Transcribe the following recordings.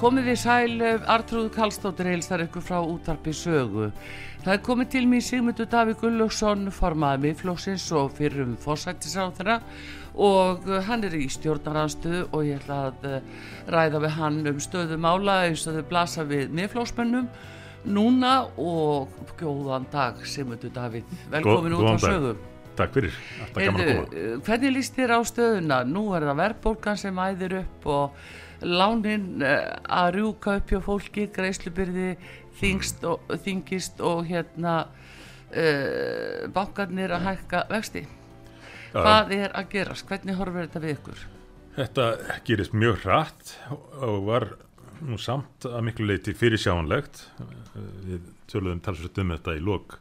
Komið við sæl, Artrúð Kallstóttir heilstar ykkur frá útarpi sögu. Það er komið til mér Sigmundur Davík Gullugson, formaði miðflóksins og fyrrum fórsættisáð þeirra og hann er í stjórnaranstöðu og ég ætla að eh, ræða við hann um stöðu mála eins og þau blasa við miðflóksmennum núna og góðan dag Sigmundur Davík, velkomin út á sögu. Takk fyrir, alltaf gaman að koma. Eh, hvernig líst þér á stöðuna? Nú er það verðbólgan sem æðir upp og lánin uh, að rjúka upp hjá fólki greiðslubyrði þingist og hérna uh, bankarnir að hækka vexti ja. hvað er að gerast, hvernig horfur þetta við ykkur? Þetta gerist mjög hratt og var nú samt að miklu leiti fyrir sjánlegt við tjóluðum talsvöld um þetta í lok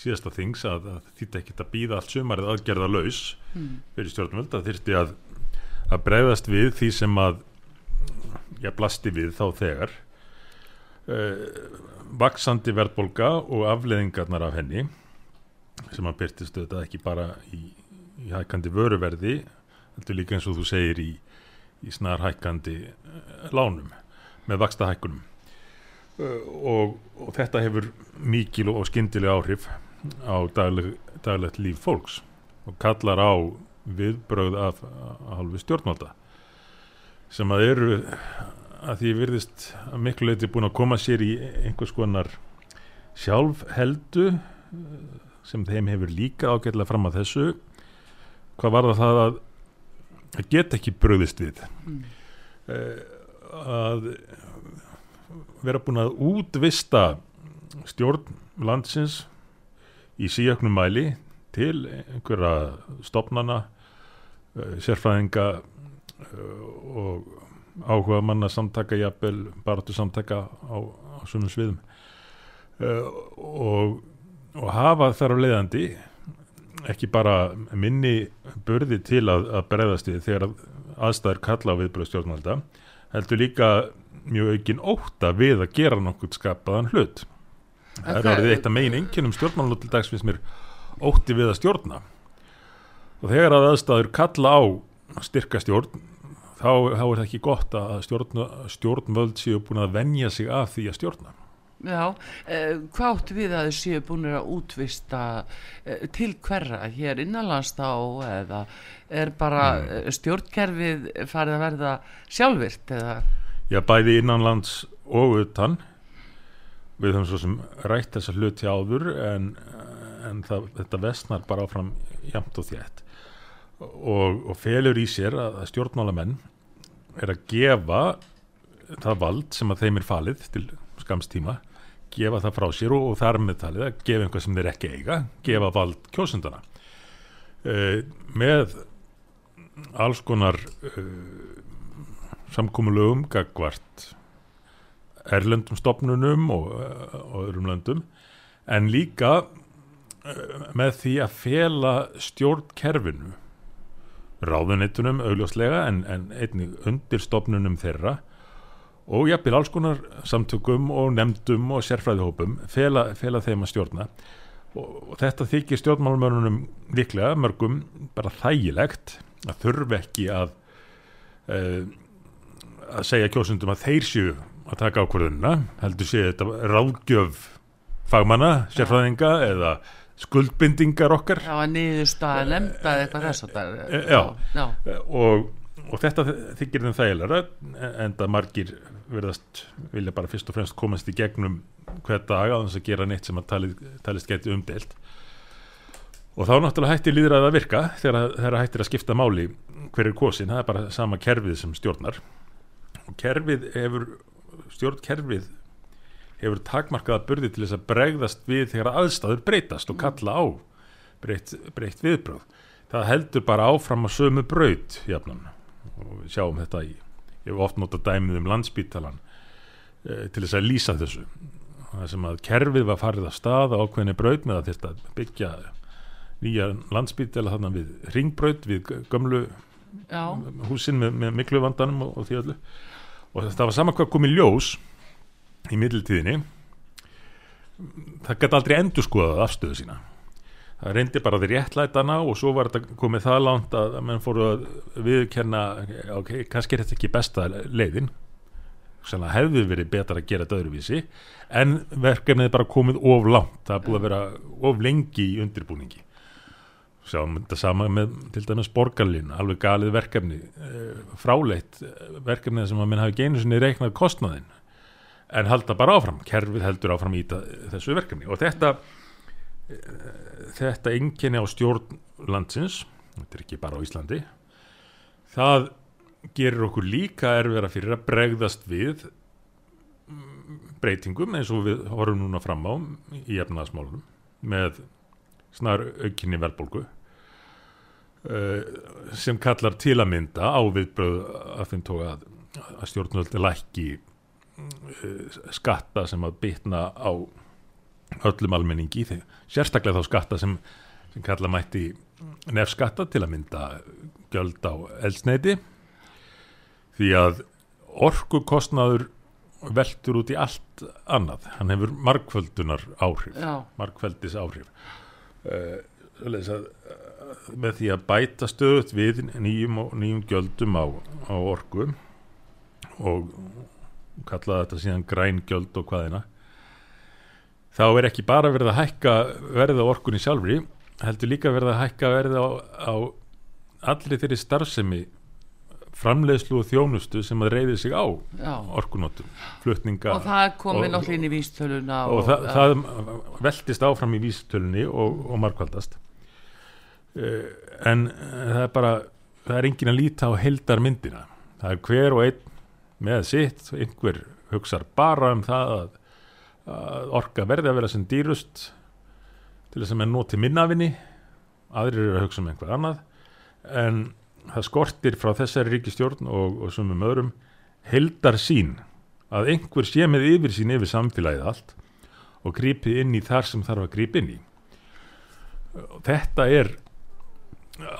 síðasta þings að, að þetta ekki að býða allt sumarið aðgerða laus mm. fyrir stjórnvöld að þyrsti að að bregðast við því sem að já, blasti við þá þegar. Uh, vaksandi verðbolga og afleðingarnar af henni sem að byrtist þetta ekki bara í, í hækandi vöruverði þetta er líka eins og þú segir í, í snar hækandi uh, lánum með vaksta hækkunum uh, og, og þetta hefur mikil og skyndileg áhrif á dagleg, daglegt líf fólks og kallar á viðbröð af, af halvu stjórnvalda sem að eru að því virðist að miklu leiti búin að koma sér í einhvers konar sjálfheldu sem þeim hefur líka ágætlega fram að þessu hvað var það að að geta ekki bröðist við mm. að vera búin að útvista stjórn landsins í síöknum mæli til einhverja stopnana eh, sérfræðinga eh, og áhuga manna samtaka jafnvel baratu samtaka á, á svonum sviðum. Uh, og, og hafa þar á leiðandi ekki bara minni börði til að, að bregðast við þegar aðstæður kalla á viðbröð stjórnvalda heldur líka mjög aukinn óta við að gera nokkur skapaðan hlut. Það er orðið eitt af megin enginum stjórnmálun til dags finnst mér óti við að stjórna. Og þegar að aðstæður kalla á styrka stjórn þá, þá er það ekki gott að stjórn, stjórnvöld séu búin að venja sig af því að stjórna Já, eh, hvað áttu við að þau séu búin að útvista eh, til hverra hér innanlands þá eða er bara mm. Eh, stjórnkerfið farið að verða sjálfvirt eða? Já, bæði innanlands og utan við höfum svo sem rætt þessa hluti áður en, en það, þetta vestnar bara áfram jamt og þétt og, og felur í sér að stjórnmálamenn er að gefa það vald sem að þeim er falið til skamstíma, gefa það frá sér og, og þar með talið að gefa einhvað sem þeir ekki eiga, gefa vald kjósundana uh, með alls konar uh, samkómulögum gagvart erlendum stopnunum og, og öðrum löndum en líka með því að fela stjórnkerfinu ráðunittunum augljóslega en, en einnig undirstofnunum þeirra. Og jafnvel alls konar samtökum og nefndum og sérfræðihópum fela, fela þeim að stjórna. Og, og þetta þykir stjórnmálumörnunum viklega mörgum bara þægilegt að þurfi ekki að uh, að segja kjósundum að þeir séu að taka ákvörðunina heldur séu þetta ráðgjöf fagmanna, sérfræðinga eða skuldbindingar okkar. Já, að niðurstaða lemta eitthvað þess að það Já, já. Og, og þetta þykir þeim þægilega en það margir verðast vilja bara fyrst og fremst komast í gegnum hver dag á þess að gera neitt sem að talið, talist geti umdelt og þá náttúrulega hættir líðræði að virka þegar það hættir að skipta máli hver er kosin, það er bara sama kerfið sem stjórnar. Og kerfið hefur stjórnkerfið hefur takmarkaða burði til þess að bregðast við þegar aðstæður breytast og kalla á breytt, breytt viðbröð það heldur bara áfram að sömu braut jafnan. Og við sjáum þetta í ég hef oft notað dæmið um landsbítalan e, til þess að lýsa þessu. Það sem að kerfið var farið að staða ákveðinni braut með að þetta byggja nýja landsbítala þarna við ringbraut við gömlu Já. húsin með, með miklu vandanum og, og því öllu. Og það var saman hvað komið ljós í middeltíðinni það gæti aldrei endur skoðað afstöðu sína. Það reyndi bara því réttlætana og svo var þetta komið það langt að mann fóru að viðkerna ok, kannski er þetta ekki besta leiðin Sannlega hefði verið betra að gera þetta öðruvísi en verkefnið er bara komið of langt. Það er búið að vera of lengi í undirbúningi. Sjáum þetta sama með til dæmis borgarlín alveg galið verkefni eh, fráleitt verkefnið sem að minn hafi geinu sinni reiknað kostnaðin en halda bara áfram, kerfið heldur áfram í þessu verkefni. Og þetta þetta enginni á stjórn landsins þetta er ekki bara á Íslandi það gerir okkur líka erfira fyrir að bregðast við breytingum eins og við horfum núna fram á í efnaðasmálunum með snar aukinni velbólgu uh, sem kallar til að mynda á viðbröð að finn tóka að, stjórnvöldi lækki skatta sem að bytna á öllum almenningi sérstaklega þá skatta sem, sem kalla mætti nefnskatta til að mynda göld á eldsneiti því að orkukostnaður veldur út í allt annað. Hann hefur markvöldunar áhrif Já. markvöldis áhrif uh, að, með því að bæta stöðut við nýjum nýjum göldum á, á orku og kalla þetta síðan grængjöld og hvaðina þá er ekki bara verið að hækka verða orkunni sjálfri heldur líka verið að hækka verða á, á allri þeirri starfsemi framleiðslu og þjónustu sem að reyði sig á Já. orkunótum, flutninga og það komi náttúrulega inn í vístöluna og, og það, það veldist áfram í vístölunni og, og markvaldast uh, en það er bara það er engin að líta á heldarmyndina það er hver og einn með sitt. Einhver hugsar bara um það að að orka verði að vera sem dýrust til þess að menn noti minnafinni aðrir eru að hugsa um einhver annað. En það skortir frá þessari ríkistjórn og, og sumum öðrum heldar sín að einhver sé með yfir sín yfir samfélagið allt og grípi inn í þar sem þarf að grípi inn í. Og þetta er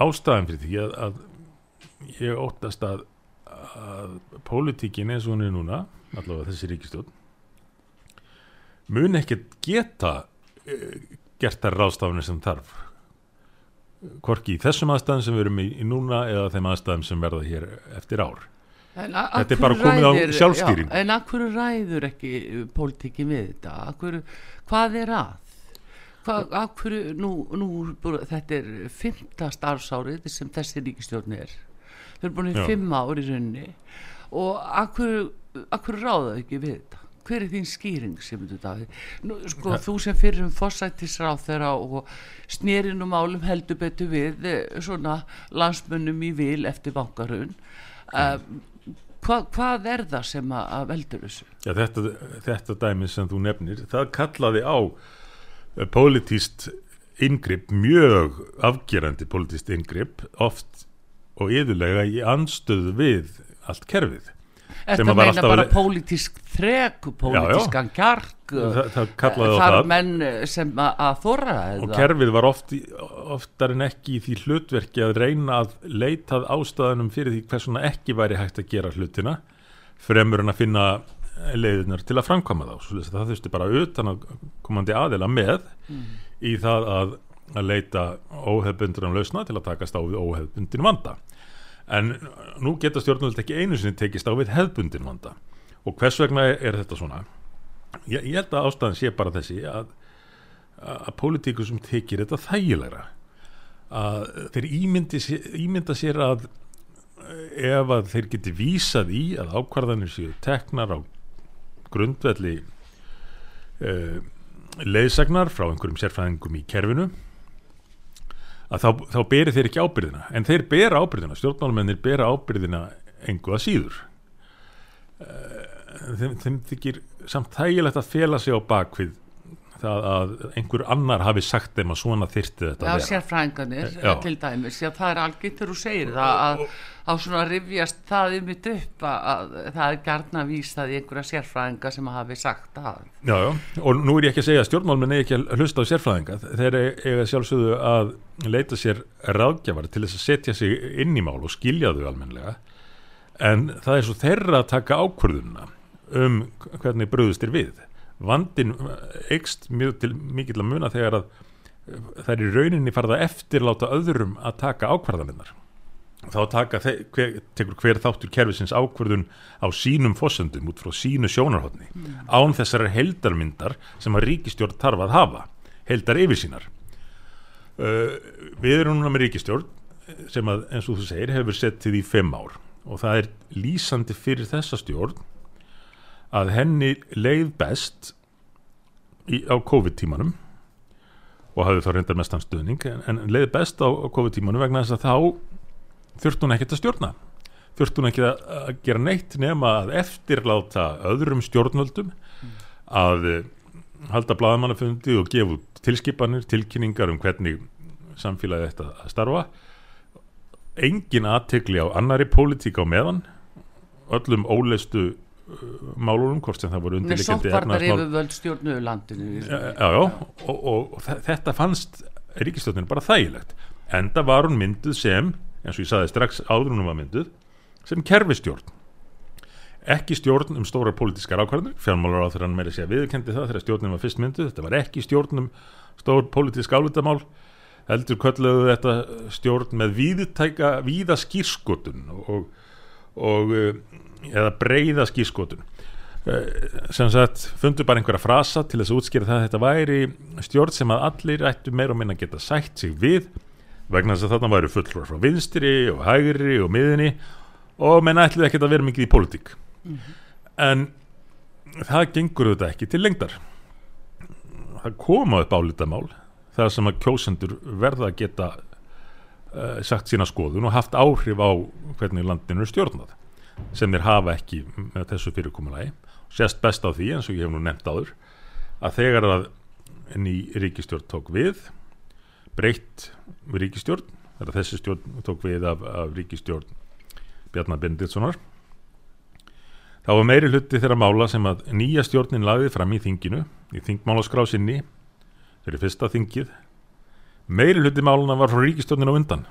ástæðan fyrir því að, að ég óttast að, að pólitíkin eins og hún er núna allavega þessi ríkistjórn mun ekkert geta uh, gert þær ráðstafunir sem þarf. Hvorki í þessum aðstæðum sem við erum í, í núna eða þeim aðstæðum sem verða hér eftir ár. Þetta er bara komið ræðir, á sjálfstýring. já, en akkur ræður ekki pólitíki við þetta? Akkur, hvað er að? Hvað, akkur, nú, nú þetta er fymta starfsárið sem þessi ríkistjórn er þau eru búin í fimm ár í rauninni. Og akkur, akkur ráða ekki við þetta? Hver er þín skýring sem Nú, sko, þú sem fyrir um fórsættisráð þeirra og snýrinum álum heldur betur við eh, svona landsmönnum í vil eftir vangarun uh, hva, hvað er það sem að, veldur þessu? Já, þetta, þetta dæmi sem þú nefnir, það kallaði á eh, politíst yngripp, mjög afgerandi politíst yngripp, oft og yðurlega í anstöðu við allt kerfið. Þetta meina bara verið... pólitísk þrek, pólitískan kjark þar menn sem að þorra og kerfið var oft, oftar en ekki í því hlutverki að reyna að leitað ástæðanum fyrir því hversuna ekki væri hægt að gera hlutina fremur en að finna leiðinar til að framkama þá. Það þurfti bara utan að komandi aðila með mm. í það að, að leita óhefbundur um lausna til að takast á við óhefbundin vanda. En nú geta stjórnvöld ekki einu sinni tekist á við hefðbundin vanda. Og hvers vegna er þetta svona? Ég, ég held að ástæðan sé bara þessi að að pólitíku sem tekir þetta þægilegra. Að þeir ímyndi, ímynda sér að ef að þeir geti vísað í að ákvarðanir séu teknar á grundvelli uh, leiðsagnar frá einhverjum sérfræðingum í kerfinu að þá, þá beri þeir ekki ábyrðina en þeir bera ábyrðina, stjórnmálumennir bera ábyrðina engu að síður. Uh, þeim, þeim þykir samt þægilegt að fela sig á bakvið það að einhver annar hafi sagt þeim að svona þyrti þetta Já, að vera. sérfræðingarnir Já. til dæmis, já það er algjört þegar þú segir það að á svona rifjast það um mitt upp að, að það er gærna vísað í einhverja sérfræðinga sem hafi sagt það. Já, já, og nú er ég ekki að segja að stjórnmálmenn eigi ekki að hlusta á sérfræðinga. Þeir eiga sjálfsögðu að leita sér ráðgjafar til þess að setja sig inn í mál og skilja þau almennilega. En það er svo þeirra að taka ákvörðunna um hvernig bröðust er við vandin eikst mjög til mikill að muna þegar að það er í rauninni farið að eftirláta öðrum að taka ákvarðanirnar. Þá taka hver, tekur hver þáttur kerfisins ákvörðun á sínum fósendum út frá sínu sjónarhóttni án þessar heldarmyndar sem að ríkistjórn þarf að hafa heldar yfir sínar uh, við erum núna með ríkistjórn sem að eins og þú segir hefur settið í fimm ár og það er lýsandi fyrir þessa stjórn að henni leið best í, á COVID-tímanum og hafði þá reyndar mestan stuðning en, en leið best á, á COVID-tímanum vegna þess að þá þurfti hún ekkert að stjórna. Þurfti hún ekki að, að gera neitt nema að eftirláta öðrum stjórnvöldum að eh, halda blaðamannafundi og gefa út tilskipanir, tilkynningar um hvernig samfélagi þetta að starfa. Engin aðtegli á annari pólitík á meðan. Öllum óleistu málunum, hvort sem það voru Nei, undirleikandi sóttvarnar yfirvöld stjórnuðu landinu. já, já, já, og, og, og þe- þetta fannst ríkistjórninu bara þægilegt. Enda var hún mynduð sem eins og ég saði strax áður hún var mynduð sem kerfistjórn ekki stjórn um stóra pólitískar ákvarðanir. Fjármálar á þeirra meira sé að viðurkendi það þegar stjórnin var fyrst mynduð, þetta var ekki stjórn um stór pólitísk álutamál heldur kölluðu þetta stjórn með víðtæka, víða skýrskotun og, og eh, eða breyða skýrskotun Eh, sem sagt fundu bara einhverja frasa til þess að útskýra það að þetta væri stjórn sem að allir ættu meira og minna að geta sætt sig við vegna þess að þarna væru fulltrúar frá vinstri og hægri og miðinni og menn ætluðu ekkert að vera mikið í pólitík. En það gengur þetta ekki til lengdar. Það koma upp álitamál þar sem að kjósendur verða að geta uh, sagt sína skoðun og haft áhrif á hvernig landinu er stjórnað sem þeir hafa ekki með þessu fyrirkomulagi. Sést best á því eins og ég hef nú nefnt áður að þegar að ný ríkistjórn tók við breytt ríkistjórn þegar þessi stjórn tók við af, af ríkistjórn Bjarnar Benditssonar þá var meiri hluti þeirra mála sem að nýja stjórnin lagði fram í þinginu í þingmálaskrá sinni fyrir fyrsta þingið meiri hluti máluna var frá ríkistjórnin á undan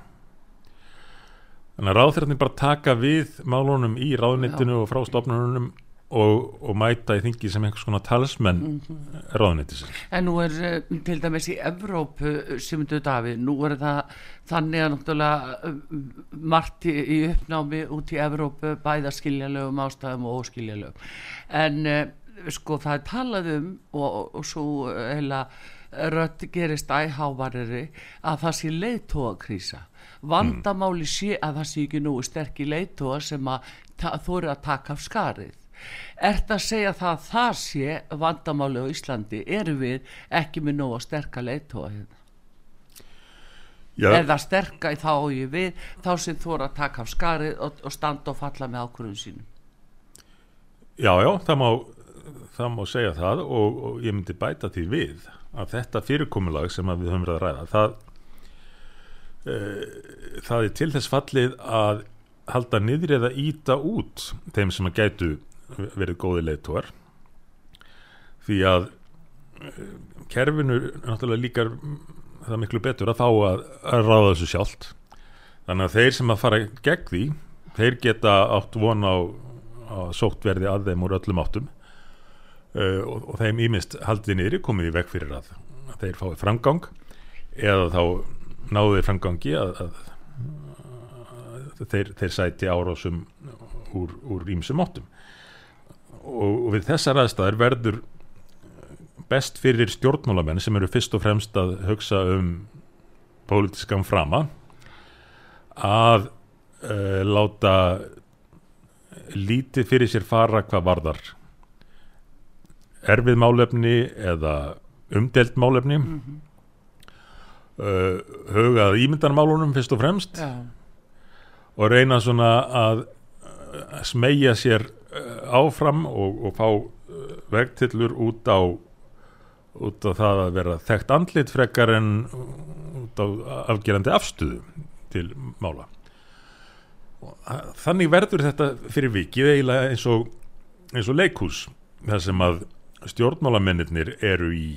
þannig að ráðþyrarnir bara taka við málunum í ráðnettinu og frá stofnunum og, og mæta í þingi sem einhvers konar talsmenn mm -hmm. ráðnettisins En nú er eh, til dæmis í Evrópu sem þú Davíð, nú er það þannig að náttúrulega eh, margt í, uppnámi út í Evrópu bæða skiljalögum ástæðum og óskiljalögum en eh, sko það er talað um og, og svo eh, heila rödd gerist æhávarari að það sé leiðtóakrísa vandamáli sé að það sé ekki nú sterkir leiðtóa sem að þóri að taka af skarið. Ert að segja það að það sé vandamáli á Íslandi? Eru við ekki með nóg að sterka leiðtóa hérna? Já, eða sterka í þá og ég við þá sem þóra að taka af skarið og, og standa og falla með ákvörðun sínum? Já, já það, má, það má segja það og, og ég myndi bæta því við að þetta fyrirkomulag sem við höfum verið að ræða það, það er til þess fallið að halda niður eða íta út þeim sem að gætu verið góði leiðtóar því að eh, kerfinu náttúrulega líkar það miklu betur að fá að, að ráða þessu sjálft. Þannig að þeir sem að fara gegn því þeir geta átt von á að sótt verði að þeim úr öllum áttum. Uh, og, og þeim ímist haldið niðri komið í veg fyrir að, að þeir fái framgang eða þá náðu þeir framgangi að, að, þeir, þeir sæti árásum úr, ímsum áttum og, og við þessar aðstæður verður best fyrir stjórnmálamenn sem eru fyrst og fremst að hugsa um pólitískan frama að uh, láta lítið fyrir sér fara hvað varðar erfið málefni eða umdelt málefni Mhm. Uh, hugað ímyndarmálunum fyrst og fremst Já, og reyna svona að uh, smegja sér uh, áfram og, og fá uh, vegtillur út á út á það að vera þekkt andlit frekar en út á afgerandi afstöðu til mála. Þannig verður þetta fyrir vikið eiginlega eins og eins og leikhús þar sem að stjórnmálamennir eru í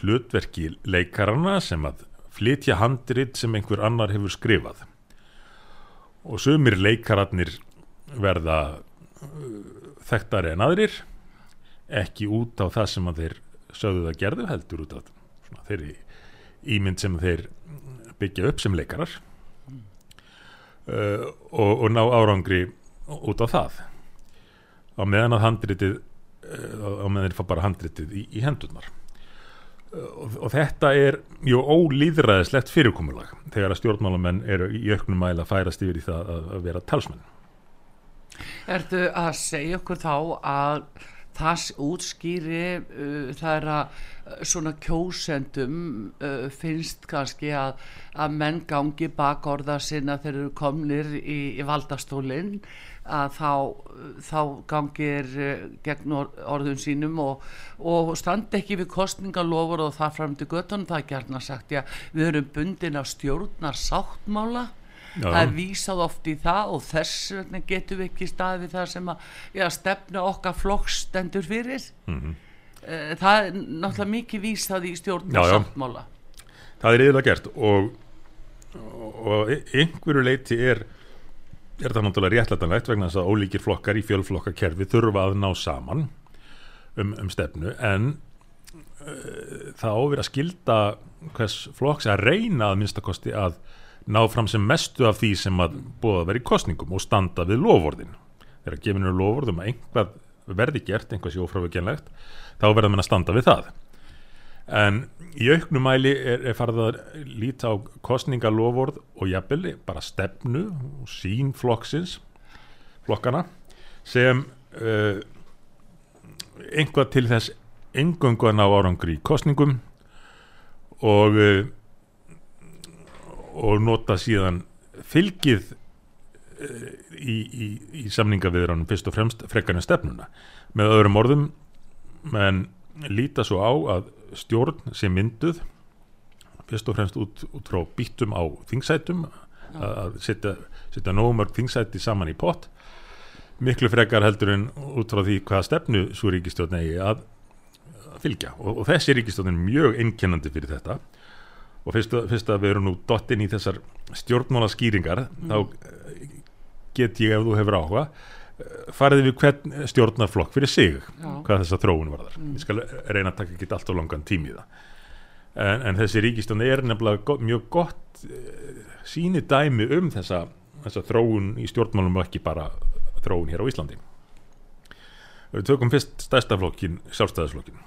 hlutverki leikarana sem að flytja handrit sem einhver annar hefur skrifað. Og sumir leikararnir verða uh, þekktari en aðrir ekki út á það sem að þeir sögðu það gerðu heldur út á svona, þeirri ímynd sem þeir byggja upp sem leikarar uh, og, og ná árangri út á það. Á meðan að handritið uh, á meðan þeir fá bara handritið í, í hendurnar og, og þetta er mjög ólýðræðislegt fyrirkomulag þegar að stjórnmálamenn eru í auknum mæla að færast yfir í það að, að vera talsmenn. Ertu að segja okkur þá að það útskýri uh, það er að uh, svona kjósendum uh, finnst kannski að, að menn gangi bak orða sinna þegar eru komnir í, í valdastólinn að þá, þá gangir uh, gegn or, orðum sínum og, og standi ekki við kostningalofur og það fram til göttunum, það er gerna sagt já, við erum bundin af stjórnar sáttmála það er vísað oft í það og þess vegna getum við ekki staðið við það sem að já, stefna okkar flokks stendur fyrir Mhm. Eh, það er náttúrulega mikið vísað í stjórn Já, og já. sáttmála það er yfirlega gert og, og einhverju leiti er er það náttúrulega réttlætanlegt vegna þess að ólíkir flokkar í fjölflokkakerfi þurfa að ná saman um, um stefnu en uh, það á að vera að skilda hvers flokks að reyna að minnstakosti að ná fram sem mestu af því sem að búða að vera í kostningum og standa við lofvorðin þegar gefinu lofvorðum að einhvað verði gert, einhvað sé ófrávíkjanlegt þá verða menn að standa við það. En í auknum mæli er, er farið að líta á kostningalofvorð og jafnvel bara stefnu og sín flokksins flokkana sem uh, einhvað til þess engöngu að ná árangri í kostningum og uh, og nota síðan fylgið uh, í, í, í samningaviðranum fyrst og fremst frekarinn stefnuna. Með öðrum orðum menn líta svo á að stjórn sem mynduð fyrst og fremst út, út frá býttum á þingsætum að, setja, setja nógumörg þingsæti saman í pott miklu frekar heldur en út frá því hvað stefnu svo ríkistjórn eigi að að fylgja. Og, og þessi ríkistjórn er mjög einkennandi fyrir þetta og fyrst, að- við erum nú dottin í þessar stjórnmála skýringar þá eh, get ég ef þú hefur áhuga eh, farið við hvern stjórnarflokk fyrir sig Já. hvað þessa þróun varðar. Mm. ég skal reyna að taka ekki allt og langan tími í það. En, en þessi ríkistjórn er nefnilega go mjög gott síni dæmi um þessa, þessa þróun í stjórnmálum og ekki bara þróun hér á Íslandi. Við tökum fyrst stærsta flokkin sjálfstæðisflokkin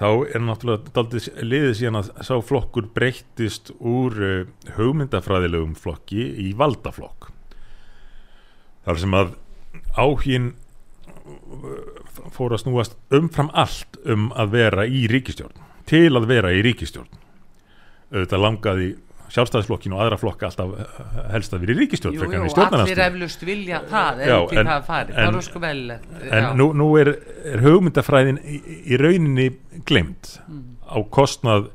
þá er náttúrulega daldið liðið síðan að sá flokkur breyttist úr uh, hugmyndafræðilegum flokki í valdaflokk. Þar sem að áhín fór að snúast umfram allt um að vera í ríkistjórn til að vera í ríkistjórn auðvitað langaði sjálfstæðisflokkinu og aðra flokka alltaf eh, helst að vera í ríkistjórn Jú, en jú, allir eflust vilja það Já, ekki en- það farið, en- það er sko vel en nú, nú er, er hugmyndafræðin í, í rauninni glemt á kostnað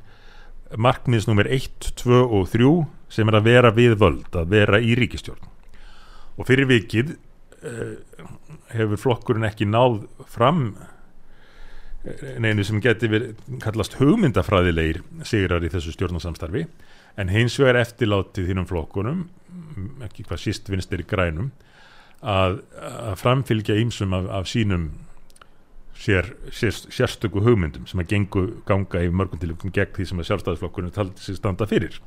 markmiðs nummer 1, 2 og 3 sem er að vera við völd, að vera í ríkistjórn og fyrir vikið uh, hefur flokkurinn ekki náð fram eh, neinu sem geti verið kallast hugmyndafræðilegir sigrar í þessu stjórnarsamstarfi en hins vegar eftirlátið þínum flokkunum ekki hvað síst vinstir í grænum að, að framfylgja ímsum af, af sínum sér, sér, sérstöku hugmyndum sem að gengu ganga í mörgum tilvægum gegn því sem að sjálfstæðisflokkurinn taldi sig standa fyrir.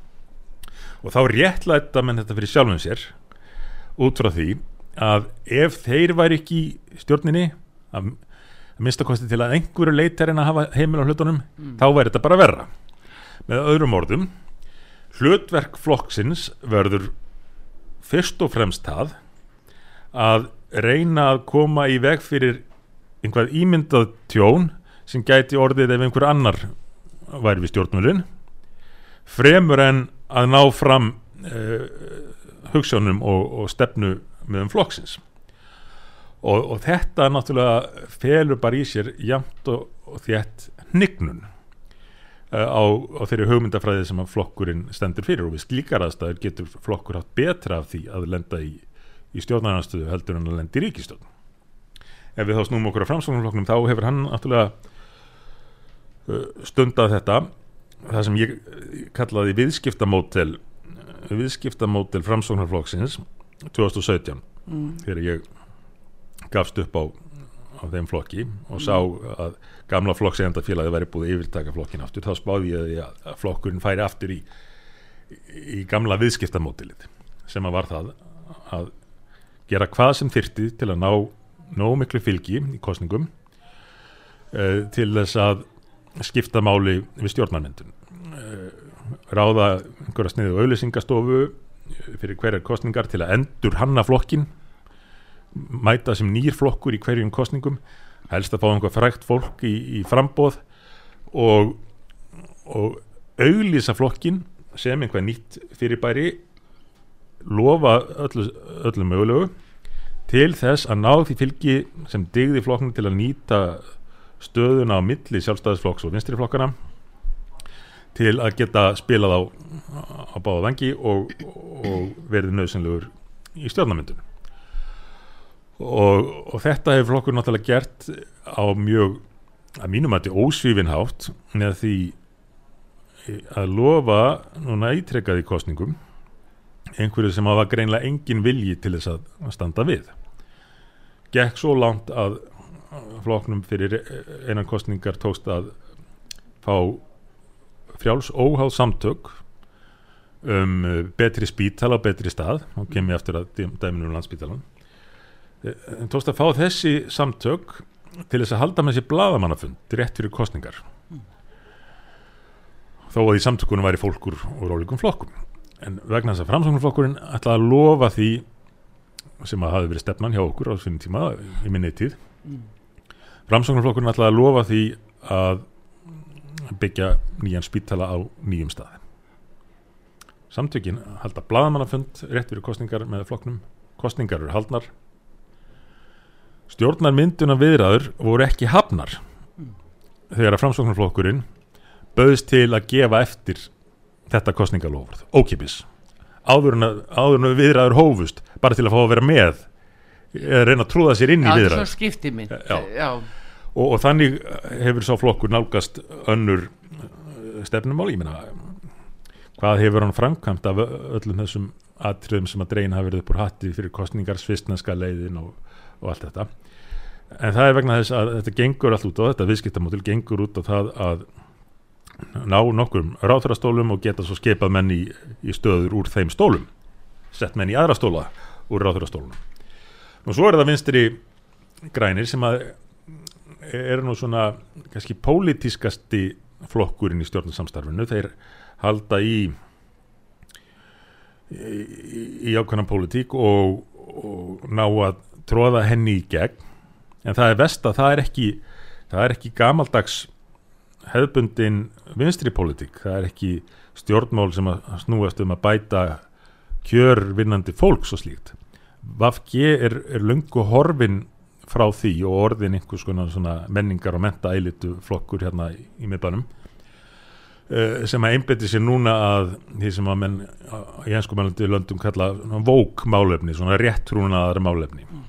Og þá réttlæta menn þetta fyrir sjálfum sér út frá því að ef þeir væri ekki í stjórninni að, að minnsta kosti til að einhverju leitar en að hafa heimil á hlutunum þá væri þetta bara verra. Með öðrum orðum hlutverk flokksins verður fyrst og fremst það að reyna að koma í veg fyrir einhvað ímyndað tjón sem gæti orðið ef einhver annar væri við stjórnmjölin fremur en að ná fram uh, hugssjónum og, og stefnu meðum flokksins. Og, og þetta náttúrulega felur bara í sér jamt og, og þétt hnignun. uh, á, á þeirri hugmyndafræði sem flokkurinn stendur fyrir. Og við slíkar aðstæður getur flokkur hatt betra af því að lenda í, í stjórnarnarstöðu heldur en að lenda í ríkistjórn ef við þá snúum okkur á framsóknarflokknum þá hefur hann náttúrulega uh, stundað þetta. Það sem ég kallaði viðskiptamótel viðskiptamótel framsóknarflokksins 2017 mm. þegar ég gafst upp á, á þeim flokki og sá að gamla flokksegandafélagi væri búið yfirtaka flokkin aftur þá spáði ég að, flokkurinn færi aftur í, í gamla viðskiptamótilið sem að var það að gera hvað sem þyrti til að ná nóg miklu fylgi í kostningum uh, til þess að skipta máli við stjórnarmyndun uh, ráða einhverja sniðu auðlýsingastofu fyrir hverjar kostningar til að endur hanna flokkin mæta sem nýr flokkur í hverjum kostningum helst að fá einhver frækt fólk í, í frambóð og, og auðlýsa flokkin sem einhver nýtt fyrirbæri lofa öllu, öllu mögulegu til þess að ná því fylgi sem digði flokknum til að nýta stöðuna á milli sjálfstæðisflokks og vinstriflokkana til að geta spilað á, á báða vengi og, og verið nöðsynlegur í stjórnamyndun og, og þetta hefur flokkur náttúrulega gert á mjög að mínum að þetta er ósvífinhátt með því að lofa núna ítrekkaði kostningum einhverju sem hafa greinlega engin vilji til þess að standa við. Gekk svo langt að flokknum fyrir einan kostningar tókst að fá frjáls óháð samtök um betri spítala og betri stað. Og kemur ég eftir að dæminu um landspítalan tókst að fá þessi samtök til þess að halda með þessi bladamannafund rétt fyrir kostningar mm. þó að í samtökunum væri fólkur úr ólíkum flokkum. En vegna þess að framsóknarflokkurinn ætlaði að lofa því sem að hafi verið stefnan hjá okkur á þessum tíma í minni tíð. Mm. framsóknarflokkurinn ætlaði að lofa því að byggja nýjan spítala á nýjum stað. Samtökin halda bladamannafund rétt fyrir kostningar með flokknum. Kostningar eru haldnar stjórnar mynduna viðræður voru ekki hafnar mm. þegar að framsóknarflokkurinn bauðist til að gefa eftir þetta kostningalofurð, ókipis áður en viðræður hófust bara til að fá að vera með eða reyna að trúða sér inn í viðræður. og, og þannig hefur sá flokkur nálgast önnur uh, stefnumál, ég meina hvað hefur hann framkvæmt af öllum þessum atriðum sem að dreyin hafi verið upp úr hatti fyrir kostningar, svistnenska leiðin og, og allt þetta. En það er vegna þess að þetta gengur allt út á þetta viðskiptamótil gengur út á það að ná nokkur ráþurastólum og geta svo skepað menn í, í stöður úr þeim stólum. Sett menn í aðra stóla úr ráþurastólunum og svo er það vinstri grænir sem að er nú svona kannski pólitískasti flokkurinn í stjórnarsamstarfinu. Þeir halda í í, í ákveðnan pólitík og, og ná að tróða henni í gegn en það er vest að það er ekki það er ekki gamaldags hefðbundin vinstri politík, það er ekki stjórnmál sem að snúast um að bæta kjör vinnandi fólks og slíkt. Vafgi er, er lungu horfin frá því og orðin einhvers konar menningar og menta eilitu flokkur hérna í, í miðbænum uh, sem að einbeti sér núna að því sem að menn í ennskumælandi löndum kalla vókmálefni, svona réttrúnaðar málefni mm.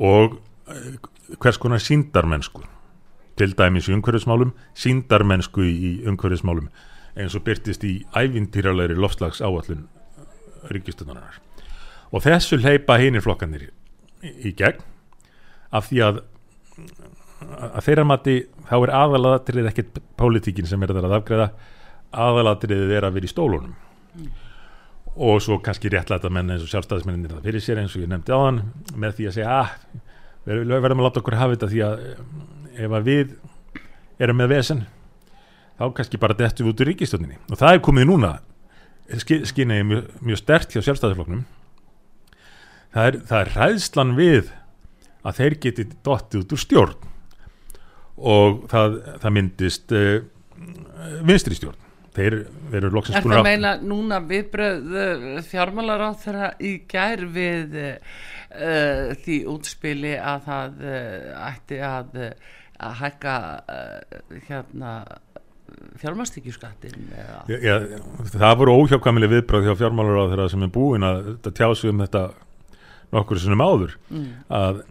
Og uh, hvers konar síndarmennsku til dæmis í umhverfismálum, síndarmennsku í umhverfismálum eins og byrtist í ævintýralegri lofslags áallun ríkistundarinnar. Og þessu leipa hinnir flokkanir í, gegn af því að, að þeirra mati þá er aðalatrið ekkert pólitíkin sem er að afgreða, aðalatrið er að vera í stólunum. Og svo kannski réttlæta menn eins og sjálfstæðismenninir það fyrir sér eins og ég nefndi á hann með því að segja að ah, við verðum að láta okkur hafa þetta því að ef að við erum með vesen þá kannski bara dettum við út í ríkistöndinni og það er komið núna skynni mjög, mjög stert hjá sjálfstæðisflokknum. Það er, það er ræðslan við að þeir geti dottið út úr stjórn. Og það, það myndist uh, vinstri stjórn þeir eru loksins Er það meina núna viðbröð fjármálar á þeirra í gær við uh, því útspili að það uh, ætti að, að hækka hérna fjármástíkjuskattin ja, það voru óhjákvæmileg viðbröð hjá fjármálar á þeirra sem er búin að tjásu um þetta nokkur sem áður. Mm. að,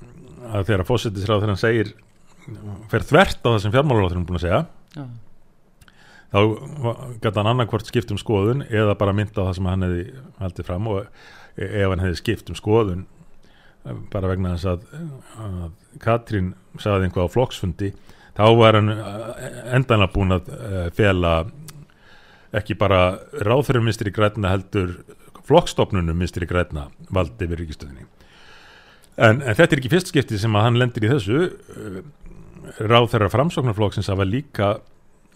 að þeirra fósittisráð hann segir fer þvert á það sem fjármálar á þeirra er búin að segja Já þá gæti hann annarkvort skipt um skoðun eða bara mynda á það sem hann hefði haldið fram og e- ef hann hefði skipt um skoðun e, bara vegna þess að, að Katrín sagði einhvað á flokksfundi þá var hann e, endanlega búin að fela ekki bara ráðfyrir minstri græna heldur flokkstofnunum minstri græna valdi við ríkistöðinni en, en þetta er ekki fyrst skiptið sem að hann lendir í þessu. Ráðfyrir framsóknarflokksins að var líka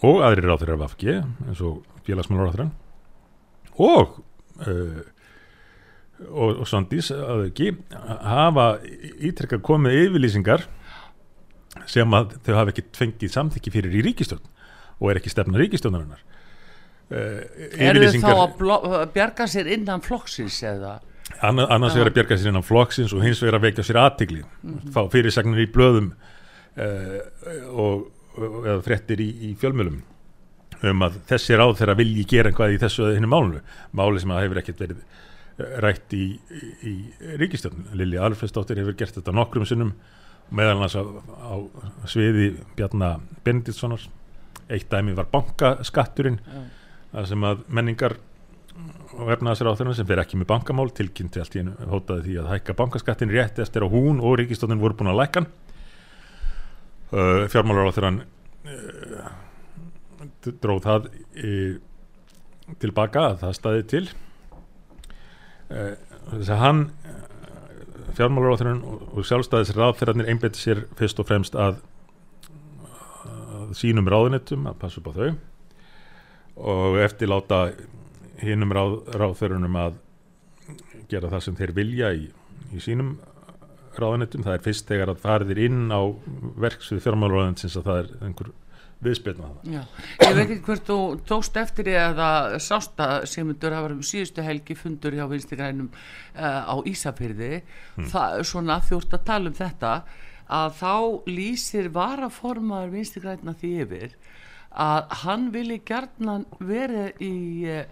og aðrir á þeirra vafki eins og félagsmálur þeirra og uh, og, og Sandís að ekki hafa ítrekka komið yfirlýsingar sem að þau hafa ekki fengið samþykki fyrir í ríkistjón og er ekki stefna ríkistjónarinnar uh, Er þau þá að bjarga sér innan flokksins eða? Anna, annars vegar að bjarga sér innan flokksins og hins vegar að vekja sér aðtigli mm -hmm. fá fyrirsagnir í blöðum uh, og eða frettir í, í fjölmjölum um að þessi ráð þeirra vilji gera einhvað í þessu eða hennu málunu máli sem að hefur ekkert verið eh, rætt í, í, í ríkistjórn Lili Alfredsdóttir hefur gert þetta nokkrum sinnum meðal hans á, á sviði Bjarnar Benediktssonar. Eitt dæmi var bankaskatturinn það sem að menningar og þeirra sem fer ekki með bankamál tilkynnti allt í hennu hótaði því að hækka bankaskattin rétt eftir að hún og ríkistjórnin voru búin að lækan uh, fjármálar á þeirra uh, dróð það uh, tilbaka að það staði til. Uh, þess að hann fjármálar á þeirra og, sjálfstæðis ráðferðarnir einbeti sér fyrst og fremst að, að sínum ráðunitum að passa upp á þau. Og eftirláta hinnum ráð, ráðferðunum að gera það sem þeir vilja í, í sínum ráðanetum, það er fyrst þegar að farðir inn á verksvið fjármálaráðansins að það er einhver viðspilna ég veit ekki hvert þú tóst eftir það sásta semundur hafa um síðustu helgi fundur hjá vinstigrænum uh, á Ísafyrði hmm. það svona þjórn að tala um þetta að þá lýsir varaformaður vinstigræna því yfir að hann vilji gerðna verið í uh,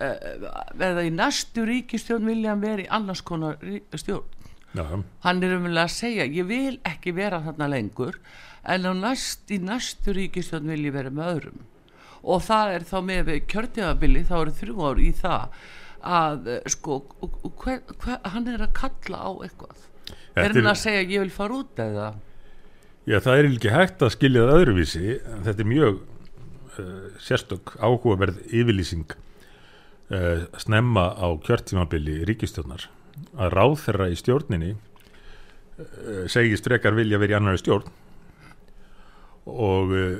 eða í næstu ríkistjórn vilja hann verið í annars konar stjórn Já. hann er umvel að segja ég vil ekki vera þarna lengur en næst, í næstu ríkistjón vil ég vera með öðrum. Og það er þá með kjörtjöfabili þá eru þrjú ár í það að sko hver, hver, hann er að kalla á eitthvað. Þetta er hann að segja ég vil fara út eða? Já það er ekki hægt að skilja það öðruvísi. Þetta er mjög uh, sérstök áhugaverð yfirlýsing uh, snemma á kjörtjöfabili ríkistjónar að ráð þeirra í stjórninni uh, segist frekar vilja verið í annari stjórn. Og uh,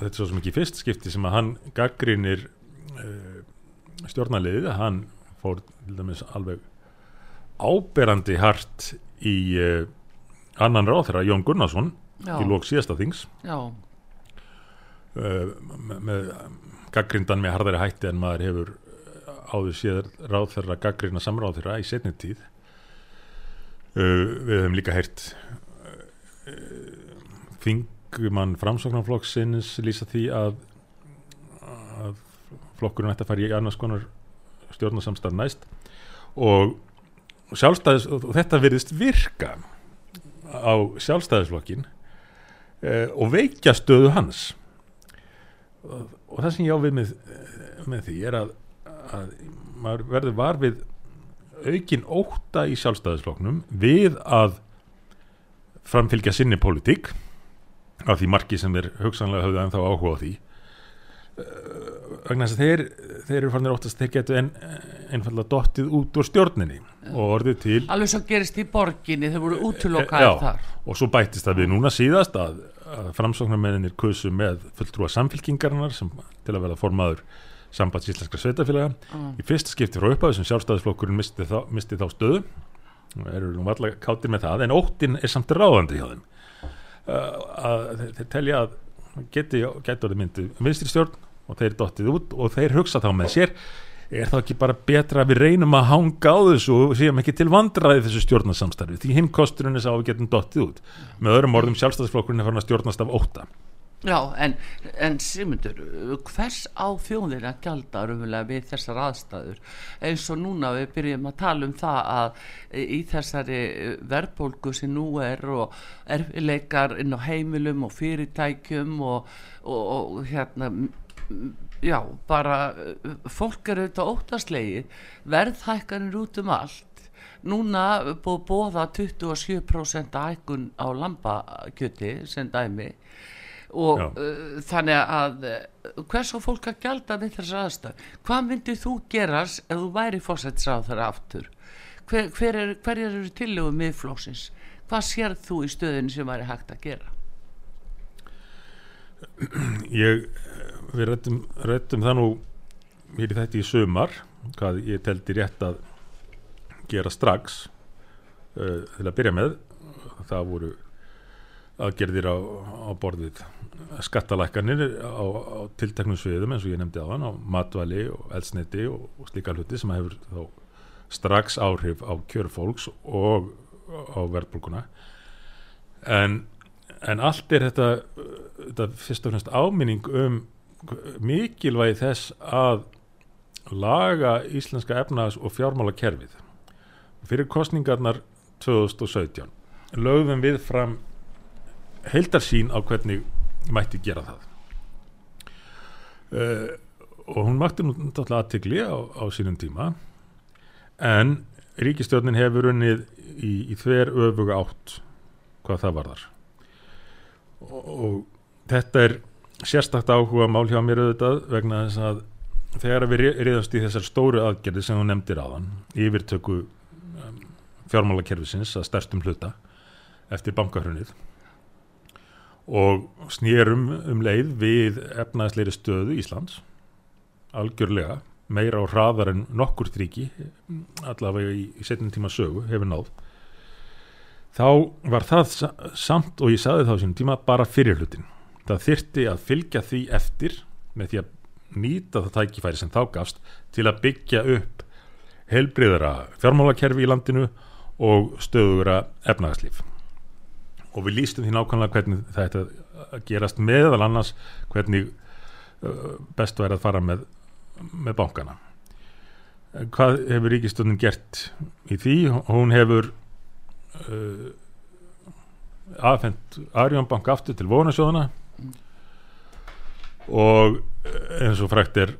þetta er svo sem ekki fyrst skipti sem að hann gaggrinir uh, stjórnaliðið hann fór til dæmis alveg áberandi hart í annan ráð þeirra Jón Gunnarsson Já. í lók síðasta þings. Með, gaggrindan með harðari hætti en maður hefur áður séður ráð þeirra gaggrina samráð þeirra í setni tíð. Uh, við hefum líka heyrt uh, þingumann framsóknarflokksins lýsa því að, að flokkurinn ætti að fara í annars konar stjórnarsamstaf næst. Og sjálfstæðis og þetta verðist virka á sjálfstæðisflokkin uh, og veikja stöðu hans. Og, það sem ég á við með, með því er að að maður verður var við aukin óta í sjálfstæðisfloknum við að framfylgja sinni politík af því margi sem er hugsanlega höfðu en þá áhuga á því. Eh, vegna þess að þeir, þeir eru fannir óttast þeir getu en, einfallega dottið út úr stjórninni og orðið til alveg svo gerist í borginni, þeir voru útlokaðið þar. Og svo bætist það við núna síðast að, að framsóknarmeðinir kusu með fulltrúa samfylkingarnar sem til að verða formaður sambands íslenskra sveitafélaga Mm. í fyrsta skipti frá upphæðu sem sjálfstæðisflokkurinn misti þá, misti þá stöðu. Eru nú allar káttir með það en óttin er samt ráðandi hjá þeim. Uh, að þeir, telja að geti, orðið myndi vinstri stjórn og þeir dottið út og þeir hugsa þá með sér er þá ekki bara betra að við reynum að hanga á þessu og séum ekki til vandræði þessu stjórnarsamstarfi? Því hinn kosturinn er sá að við getum dottið út. Með öðrum orðum sjálfstæðisflokkurinn er farin að stjórnast af óta Já, en, en Simundur, hvers á þjóðin að gjalda raunverulega við þessar aðstæður? Eins og núna við byrjum að tala um það að í þessari verðbólgu sem nú er og erfileikar inn á heimilum og fyrirtækjum og, og, og hérna já, bara fólk er auðvitað óttaslegið verðhækkanir út um allt. Núna búið bóða 27% hækkun á lambakjöti sem dæmi og uh, þannig að uh, hvers á fólk að gjalda við þessar aðstæð hvað myndir þú gerast ef þú væri fórsættisráð þar aftur? Hver, hver er, hverjar eru tillögum miðflóksins hvað sér þú í stöðinu sem væri hægt að gera? Ég, við rættum, rættum það nú hér í þetta í sumar hvað ég teldi rétt að gera strax uh, til að byrja með. Það voru aðgerðir á, á borðið skattalækkanir á, á tilteknum sviðum eins og ég nefndi á hann á matvæli og eldsneiti og, og slíka hluti sem hefur þá strax áhrif á kjörfólks og á verðbólkuna en, en allt er þetta, þetta fyrst og fremst áminning um mikilvægi þess að laga íslenska efnaðs og fjármála kerfið fyrir kostningarnar 2017 lögðum við fram heildarsýn á hvernig mætti gera það. Uh, og hún makti nú náttúrulega aðtegli á, á sínum tíma en ríkistjórnin hefur unnið í, í þver öfuga átt hvað það varðar. Og, og þetta er sérstakt áhuga mál hjá mér auðvitað vegna þess að þegar við reyðast í þessar stóru aðgerði sem þú nefndir aðan yfirtöku um, fjármálakerfisins að stærstum hluta eftir bankahrunið og snýrum um leið við efnaðsleiri stöðu Íslands algjörlega meira og hraðar en nokkur ríki allavega í, í setjum tíma sögu hefur náð. Þá var það sa samt og ég saði þá sínum tíma bara fyrir hlutin það þyrti að fylgja því eftir með því að nýta það tækifæri sem þá gafst til að byggja upp heilbriðara fjármálakerfi í landinu og stöðura efnagslíf og við lístum því nákvæmlega hvernig þetta gerast meðal annars hvernig uh, best væri að fara með, með bankana. Hvað hefur ríkistöndin gert í því? Hún hefur uh, aðfendt Arjónbank aftur til vonasjóðana og eins og frækt er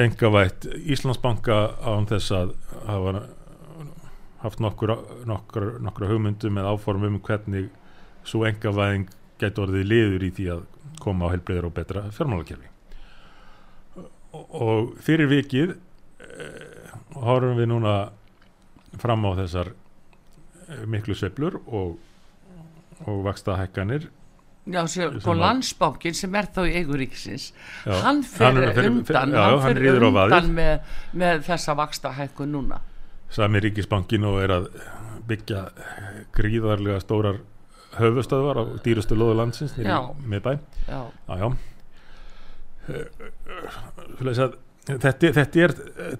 engavætt Íslandsbanka án þess að hafa haft nokkur, nokkur, nokkur hugmyndum með áformum um hvernig svo engavæðing getur orðið liður í því að koma á heilbreyður og betra fjármálakerfi. Og, fyrir vikið eh, horfum við núna fram á þessar eh, miklu sveiflur og, og vaksta hækkanir Já, sko landsbankin sem er þá í eiguríkisins Já, hann fyrir hann er- fyrir- undan, fyrir- já, hann hann fyrir undan með, með þessa vaksta hækkun núna sami ríkisbankin og er að byggja gríðarlega stórar höfustöðvar á dýrustu loðu landsins í miðbæ Já, Já, já. Að Þetta, þetta er eh,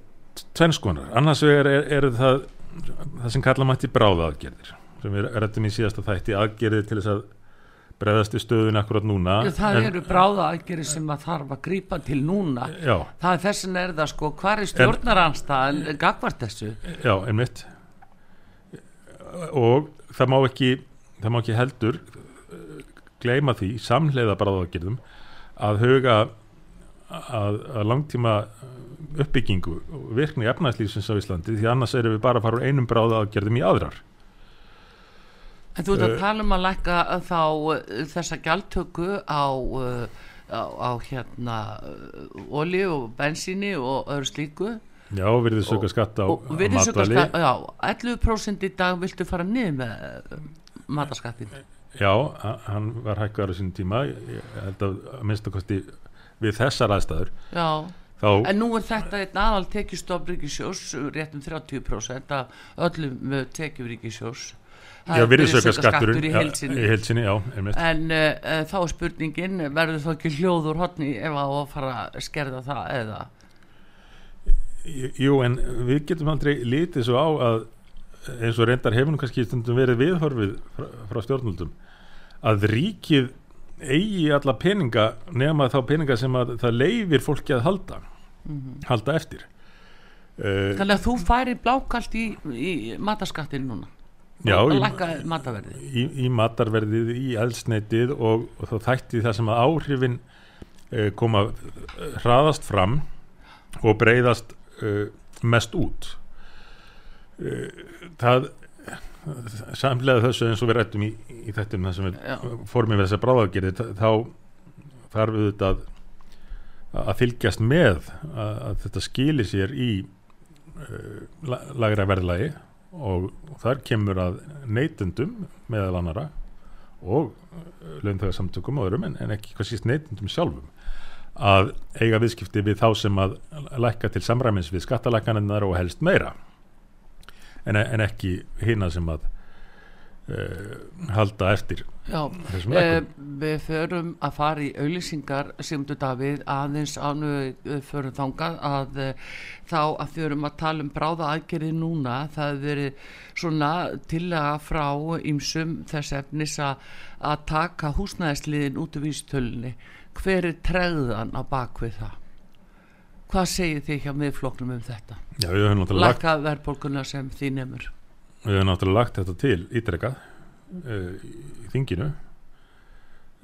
tvennskonar. Annars vegar er, er það, það sem kalla mætti bráða aðgerðir sem við rættum í síðasta þætti aðgerðir til þess að bregðast í stöðun akkurat núna. það en, eru bráða aðgeri sem að þarf að grípa til núna Já, það er þessin er það sko hvar er stjórnaranstaðan gagvart þessu já, einmitt. Og það má ekki, það má ekki heldur eh, gleyma því samleiða bráða aðgerðum að huga að, að langtíma uppbyggingu og virkni efnæðslýfsins á Íslandi því annars erum við bara að fara úr einum bráða aðgerðum í aðrar en þú ert að Eh, tala um að lækka þá uh, þessa gjaldtöku á, á, á hérna olju og bensíni og öðru slíku. Já, virðið söka skatt á, matvæli. já, 11% í dag viltu fara niður með mataskattin Já, ha- hann var hækkaður á sínum tíma. Ég held að að minnsta kosti við þessar aðstæður já, þá, En nú er þetta einn aðal tekjustof ríkisjós, rétt um 30% af öllum tekjum ríkisjós. Já, virðisaukaskattur í heilsinni. í heilsinni, já, einmitt. En uh, uh, þá er spurningin, verður þá ekki hljóður hotni ef að fara að skerða það eða? Jú, en við getum aldrei litið svo á að eins og reyndar nú kannski stundum verið viðhorfið frá, frá stjórnvöldum að ríkið eigi alla peninga nema þá peninga sem að það leifir fólki að halda halda eftir. Þannig að þú færi blákalt í, í mataskattin núna Já, og í- lækka mataverði í, í matarverðið, í eldsneitið og, og þá þætti það sem að áhrifin uh, koma eh, hraðast fram og breyðast uh, mest út. Uh, það samlega þessu eins og við rættum í, í þettum það sem við fórum við þessa bráðagerði þá þarf við þetta að, að fylgjast með að, að þetta skili sér í la- lagra verðlagi og, þar kemur að neytendum meðal annara og launþegarsamtökum og öðrum en, en ekki hvað síst neytendum sjálfum að eiga viðskipti við þá sem að lækka til samræmins við skattalækaninnar og helst meira. En, en ekki hina sem að halda eftir Já, eh, lækum við förum að fara í auðlýsingar Sigmundur Davíð aðeins ánu við förum þangað að eh, þá að förum að tala um bráða aðgerði núna. Það hefur verið svona tillaga frá ýmsum þess efnis að, að taka húsnæðisliðin út af vístölunni hver er tregðan á bakvið það? Hvað segir þið hjá miðfloknum um þetta? Já, lækka verðbólguna sem þið nefnur við höfum náttúrulega lagt þetta til ítrekað uh, í þinginu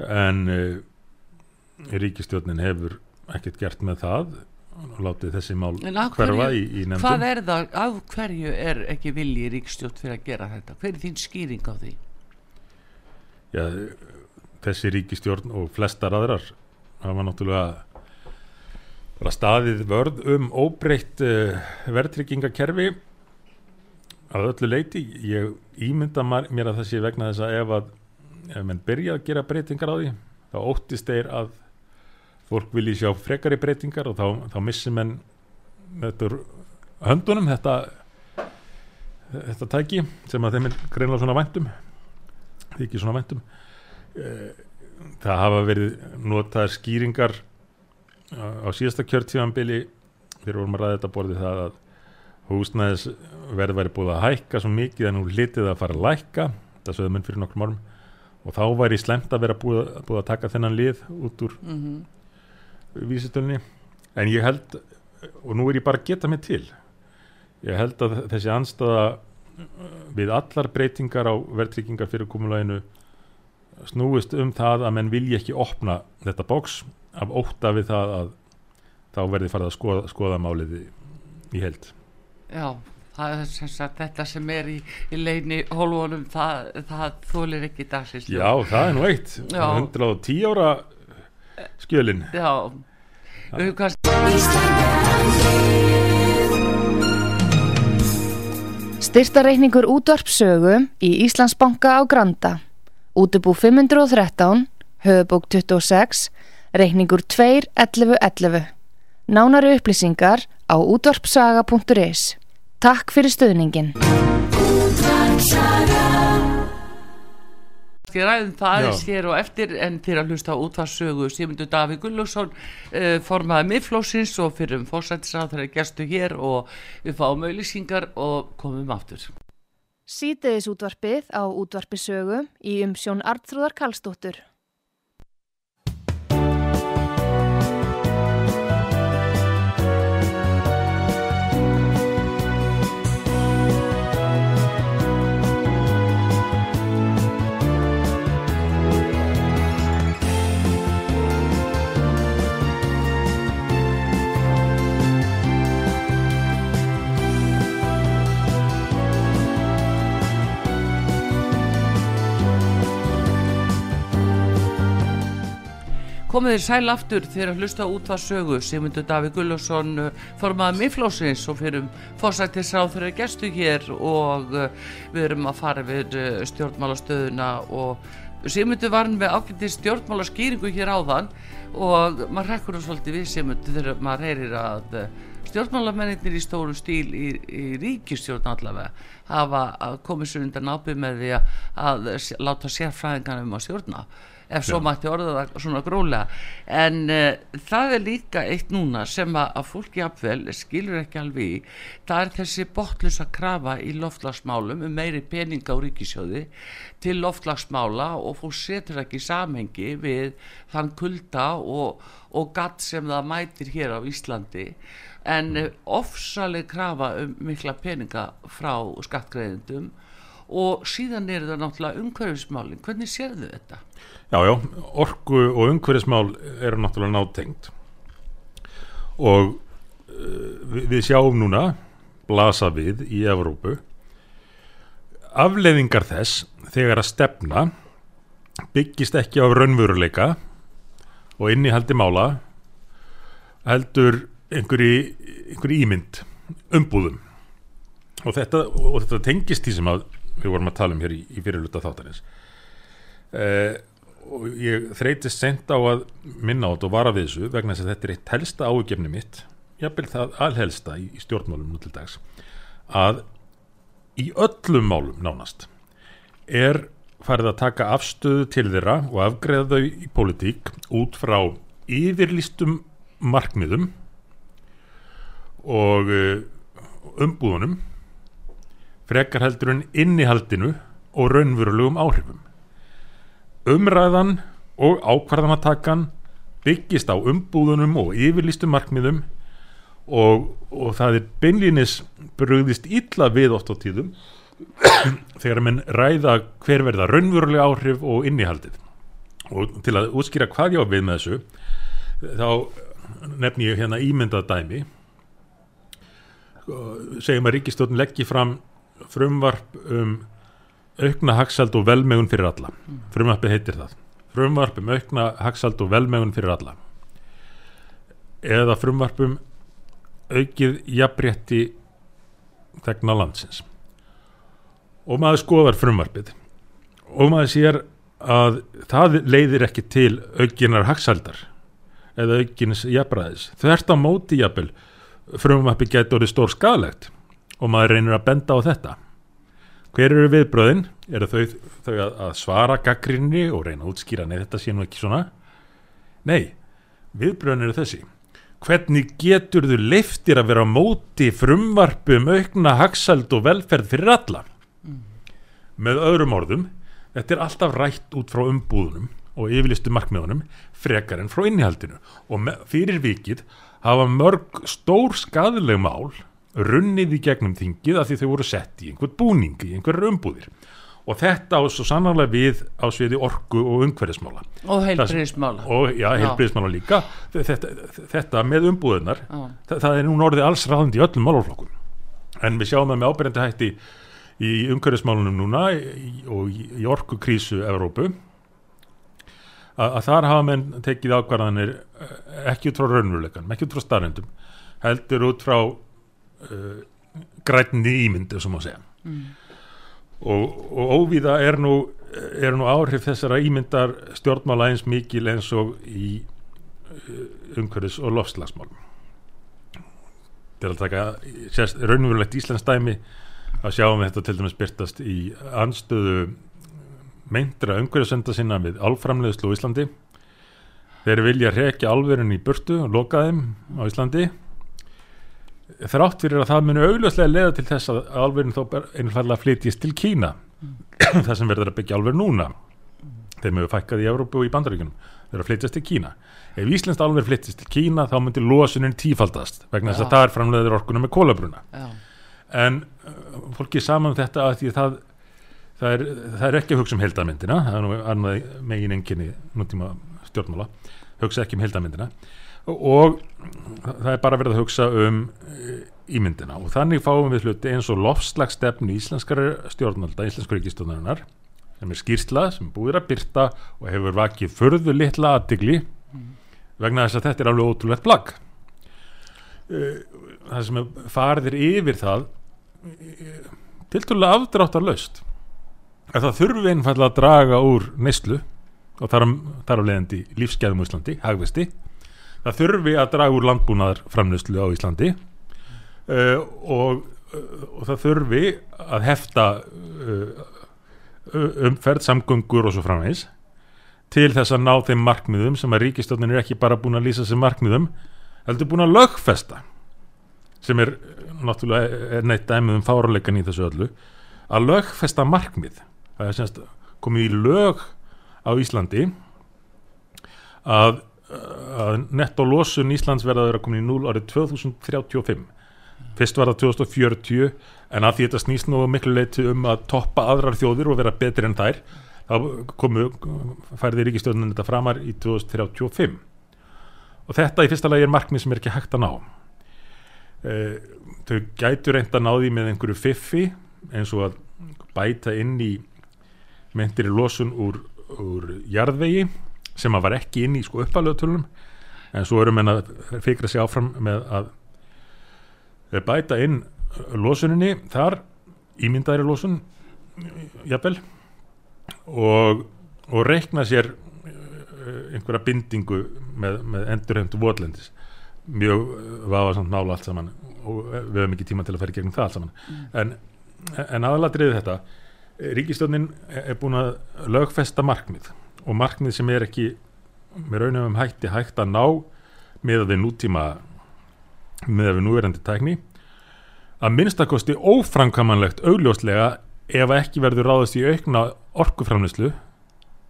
en uh, ríkistjórnin hefur ekkert gert með það og látið þessi mál hverfa hverju- í, í nefndum Hvað er það, af hverju er ekki vilji ríkstjótt fyrir að gera þetta? Hver er þín skýring á því? Já, þessi ríkistjórn og flestar aðrar hafa náttúrulega bara staðið vörð um óbreytt uh, verðtryggingakerfi að öllu leiti ég ímynda mér að það sé vegna þess að ef að ef menn byrja að gera breytingar á því þá óttist þeir að fólk vilji sjá frekari breytingar og þá, þá missi menn þetta úr höndunum þetta þetta tæki sem að þeim er greinlega svona væntum þykir svona væntum Eh, það hafa verið notaðar skýringar á, síðasta kjörtíðanbili þegar vorum að ræða þetta borði það að húsnæðis verð væri búið að hækka svo mikið en nú hlitið að fara að lækka það sögðu mun fyrir nokkrum árum. Og þá væri slemt að vera búið, búið að taka þennan lið út úr Mm -hmm. vísitölni en ég held og nú er ég bara að geta mig til ég held að þessi anstaða við allar breytingar á verðtryggingar fyrir komulaginu snúist um það að menn vilji ekki opna þetta bóks af ótta við það að þá verði farið að skoða, skoða málið í, í held Já, það er sem sagt þetta sem er í, í leini hólfunum, það, það þólir ekki dagsins. Já, það er nú eitt Já. 110 ára skjölin Já, kannski Styrtareikningur útvarpsögu í Íslandsbanka á Granda. Útubú 513, höfubók 26, reikningur 2.11.11. Nánari upplýsingar á útvarpsaga.is. Takk fyrir stöðningin. Ég ræðum það aðeins hér og eftir en til að hlusta á útvarssögu Sigmundur Davíð Gullugson uh, formaði miðflósins og fyrir um fórsættisrað þegar gestu hér og við fáum auðlýsingar og komum aftur. Sýteðis útvarpið á útvarpisögu í umsjón Arnþróðar Karlsdóttur. Komið þér sæl aftur þegar að hlusta út að sögu. Sigmundur Davíð Gullarsson formaði miðflósins og fyrir fórsættisráð þegar gestu hér og uh, við erum að fara við uh, stjórnmálastöðuna og Sigmundur var með ágætti stjórnmála skýringu hér áðan og maður rekkur það svolítið við Sigmundur þegar maður heyrir að eh, stjórnmálamennir í stóru stíl í, í ríkistjórn allavega hafa komið sér undan ábyrð með því að, láta sérfræðingarnum að stjórna ef svo mætti orða það svona grólega en uh, það er líka eitt núna sem að, að fólki afvel skilur ekki alveg í. Það er þessi botlusa krafa í loftlagsmálum um meiri peninga á ríkisjóði til loftlagsmála og fólk setur ekki í samhengi við þann kulda og, og gatt sem það mætir hér á Íslandi. En uh, ofsaleg krafa um mikla peninga frá skattgreðendum og síðan er það náttúrulega umhverfismálin. Hvernig sér þau þetta? Já, já, orku og umhverfismál eru náttúrulega nátengt og uh, við sjáum núna blasa við í Evrópu afleiðingar þess þegar að stefna byggist ekki á raunvöruleika og innihaldi mála heldur einhverji, einhverji ímynd umbúðum. Og þetta, og þetta tengist því sem við vorum að tala um hér í, í fyrirluta þáttanins eh, og ég þreytist sent á að minna á þetta og vara við þessu vegna þess að þetta er eitt helsta ágefni mitt jafnvel það alhelsta í, í stjórnmálum nú til dags að í öllum málum nánast er farið að taka afstöðu til þeirra og afgreða þau í politík út frá yfirlistum markmiðum og eh, umbúðunum frekar heldur en innihaldinu og raunverulegum áhrifum. Umræðan og ákvarðanatakan byggist á umbúðunum og yfirlistum markmiðum og, og það er beinlínis bröðist illa við oft á tíðum þegar mann ræða hver verða raunverulega áhrif og innihaldið. Og til að útskýra hvað ég á við með þessu, þá nefn ég hérna ímyndað dæmi segjum að Ríkistjóðin leggji fram frumvarp um aukna hagsald og velmegun fyrir alla. Frumvarpið heitir það. Frumvarp um aukna hagsald og velmegun fyrir alla. Eða frumvarp um aukið jafnrétti þegna landsins. Og maður skoðar frumvarpið. Og maður sér að það leiðir ekki til aukinar hagsaldar eða aukins jafnræðis. Þvert á móti jafnvel frumvarpið getur orðið stór skadalegt og maður reynir að benda á þetta hver eru viðbröðin? eru þau, þau að, að svara gaggrinni og reyna að útskýra nei þetta sé nú ekki svona nei, viðbröðin eru þessi hvernig getur þau leiftir að vera á móti frumvarpum aukna hagsald og velferð fyrir alla mm. með öðrum orðum þetta er alltaf rætt út frá umbúðunum og yfirlistu markmiðunum frekar en frá innihaldinu og með, fyrir vikið hafa mörg stór skadaleg mál runnið í gegnum þingið af því þau voru sett í einhvern búning, í einhverjum umbúðir. Og þetta á svo sannarlega við á sviði orgu og umhverfismála. Og heilbriðismála og já, heilbriðismála líka. Þetta, þetta með umbúðunar það, það er nú orðið alls ráðandi í öllum málaflokkum. En við sjáum það með ábyrjandi hætti í umhverfismálunum núna í, og í, í orgukrísu Evrópu að, að þar hafa menn tekið ákvarðanir eh, ekki út frá raunveruleikan, ekki út frá starrendum heldur út frá uh, grænni ímynd sem má segja. Mm. og, og óvíða er nú, er nú áhrif þessara ímyndar stjórnmála eins mikil eins og í uh, umhverfis og lofslagsmálum til að taka raunverulegt Íslands dæmi að sjáum við þetta til dæmis byrtast í anstöðu meindra umhverfisönda sinna við álframleðslu á Íslandi. Þeir vilja rekja álverðin í burtu og loka þeim á Íslandi þrátt fyrir að það muni augljóslega leða til þess að alverðin þó einfallega flytjist til Kína. Mm. það sem verður að byggja alverð núna. Þeim hefur fækkað í Európu og í Bandaríkunum þeir að flytjast til Kína. Ef Íslands alverð flytjast til Kína þá myndir losunin tífaldast vegna þess að það er framleiður orkunum með kólabruna Já. en uh, fólki saman um þetta að því það það er, það er ekki að hugsa um heldamindina það er nú annað megin enginni nútíma stjórnmála. Hugsa ekki um heldamindina og það er bara verið að hugsa um eh, ímyndina og þannig fáum við hluti eins og lofslagsstefnu íslenskara stjórnalda, íslenskur ríkistjónarinnar sem er skýrsla, sem búir að byrta og hefur vakið förðu litla aðtigli mm. vegna þess að þetta er alveg ótrúlegt plagg eh, það sem farðir yfir það eh, tilturlega afdráttar löst að það þurfi einfallega að draga úr neyslu og þar, þar af leiðandi lífsgæðum á Íslandi, hagvesti það þurfi að draga úr landbúnaðar framnöslu á Íslandi uh, og, og það þurfi að hefta uh, umferð, samgöngur og svo framvegs til þess að ná þeim markmiðum sem að ríkistofnin er ekki bara búin að lýsa sem markmiðum heldur búin að lögfesta sem er náttúrulega neitt dæmið um fáraleikan í þessu öllu að lögfesta markmið. Það er semst komið í lög á Íslandi að, að netto losun Íslands verða að komin í 0 árið 2035 fyrst var það 2040 en að því þetta snýst nú miklu leiti um að toppa aðrar þjóðir og vera betri en þær þá komu færði ríkistjóðunum þetta framar í 2035 og þetta í fyrsta lagi er markmið sem er ekki hægt að ná. E, þau gætu reynd að ná því með einhverju fiffi eins og að bæta inn í myndir í losun úr, úr jarðvegi sem að var ekki inn í sko uppalöðutölunum en svo erum við að fikra sig áfram með að bæta inn losuninni þar ímyndaðri losun jafnvel og, og reikna sér einhverja bindingu með, með endurhendu votlendis. Mjög vafasamt nála allt saman og við hefum ekki tíma til að ferja gegn það allt saman. Mm. en, en aðalatriðið þetta. Ríkistjónin er búin að lögfesta markmið og markmið sem er ekki með raunum um hætti hægt að ná með að við nútíma með að við núverandi tækni að minnstakosti óframkamanlegt augljóslega ef ekki verður ráðast í aukna orkuframlislu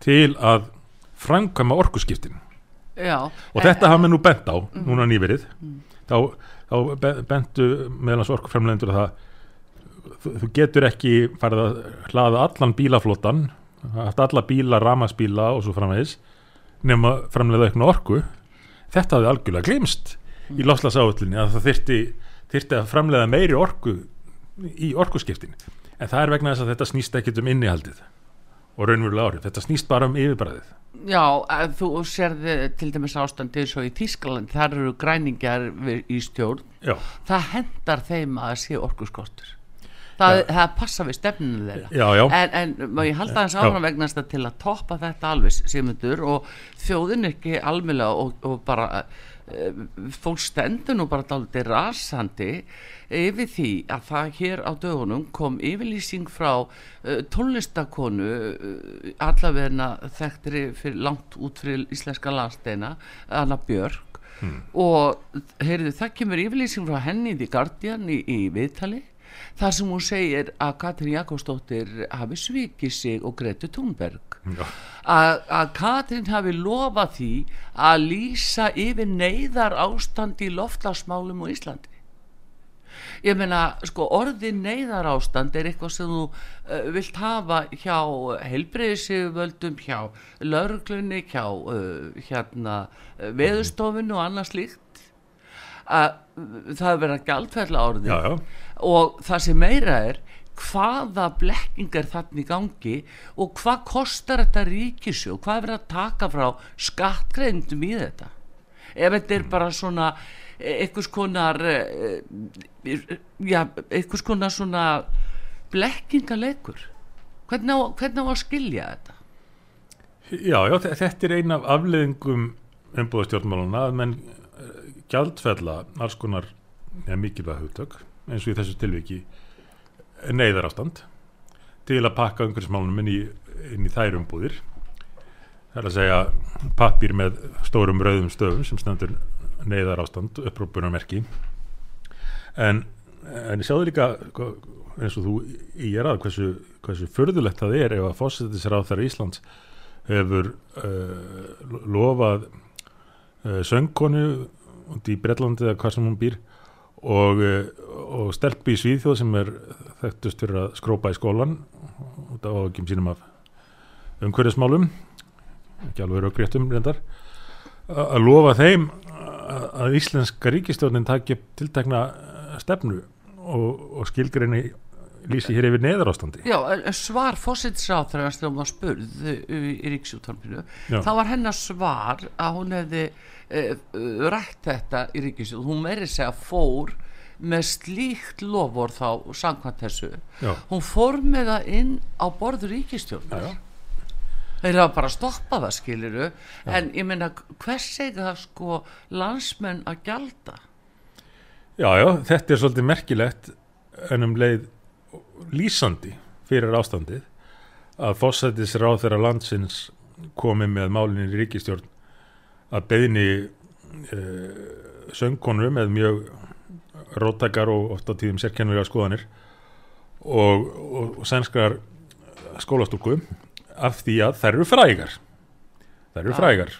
til að framkama orkuskiptin Já, og þetta hafa við nú bent á mm. núna nýverið mm. þá, þá bentu meðlans orkuframlendur að það þú getur ekki farið að hlaða allan bílaflótan haft alla bíla, ramaspíla og svo framvegis nema framleiða aukna orku. Þetta hafði algjörlega glimst mm. í lofslagsáöllinni að það þyrti, þyrti að framleiða meiri orku í orkuskiptin. En það er vegna þess að þetta snýst ekkit um innihaldið og raunverulega árið, þetta snýst bara um yfirbræðið Já, þú sérði til dæmis ástandi eins og í Tískaland þar eru græningjar í stjórn. Já. það hendar þeim að sé orkuskortur það, það passa við stefninu þeirra. Já, já. en, en má ég halda þess áfram vegna til að toppa þetta alveg semundur og þjóðin ekki almjöla og, og bara uh, fólk stendur nú bara daldi rasandi yfir því að það hér á dögunum kom yfirlýsing frá uh, tónlistakonu uh, allavegna þekktri fyrir, langt út fyrir íslenska landsteina Anna Björk. Hmm. og heyrðu það kemur yfirlýsing frá henni í Guardian í, í viðtali þar sem hún segir að Katrín Jakobsdóttir hafi svikið sig og Gretu Thunberg. Að Katrín hafi lofað því að lýsa yfir neyðar ástand í loftasmálum á Íslandi. Ég meina sko orði neyðar ástand er eitthvað sem þú uh, vilt hafa hjá heilbreyðsivöldum hjá lauruglunni hjá uh, hérna uh, veðustofinu og annað slíkt. Að það verða gældfælla orði já, já. og það sem meira er hvaða blekkingar þannig gangi og hvað kostar þetta ríkisjó, hvað verður að taka frá skattgreindum í þetta? Ef þetta er bara svona einhvers konar eh, já, einhvers konar svona blekkingaleikur hvernig á, hvernig á að skilja þetta? Já, já, þetta er ein af afleðingum umbúðastjórnmáluna að menn gjaldfella alls konar ja, mikilvæg hugtök eins og í þessu tilviki neyðar ástand til að pakka umhverfismálunum inn í, í þær umbúðir. Það er að segja pappir með stórum rauðum stöfum sem stendur neyðar ástand upprópunarmerki en, en ég sjáðu líka sko, eins og þú í er að hversu, hversu förðulegt það er ef að fósittisráð þar Íslands hefur uh, lofað uh, söngkonu út í Breitlandi eða hvað sem hún býr. Og, eh, og stelpi í Svíðjóð sem er þekktust fyrir að skrópa í skólan út af áhugjum sínum af umhverjasmálum ekki alveg raugréttum reyndar. Að lofa þeim að íslenska ríkistjónin takja tiltekna stefnu og, og skilgrinni lýsi hér yfir neðar ástandi Já, svar fósitsráð þegar hann var spurð í ríksjúttarpinu þá var hennar svar að hún hefði uh, rætt þetta í ríkisjóð hún verið segja fór með slíkt lofur þá samkvæmt þessu. Já. hún fór með það inn á borður ríkistjórn Já, já. þeir hafa bara stoppað það skiliru en ég meina hvers segir það sko landsmenn að gjalda? Já, já, þetta er svolítið merkilegt en um leið lýsandi fyrir ástandið að fósættisráð þeirra landsins komi með málinni í ríkistjórn að beðni uh, söngkonu með mjög róttakar og oft á tíðum sérkennilega skoðanir og, og, og sænskar skólastúrku af því að þær eru frægar. Þær eru Já. frægar.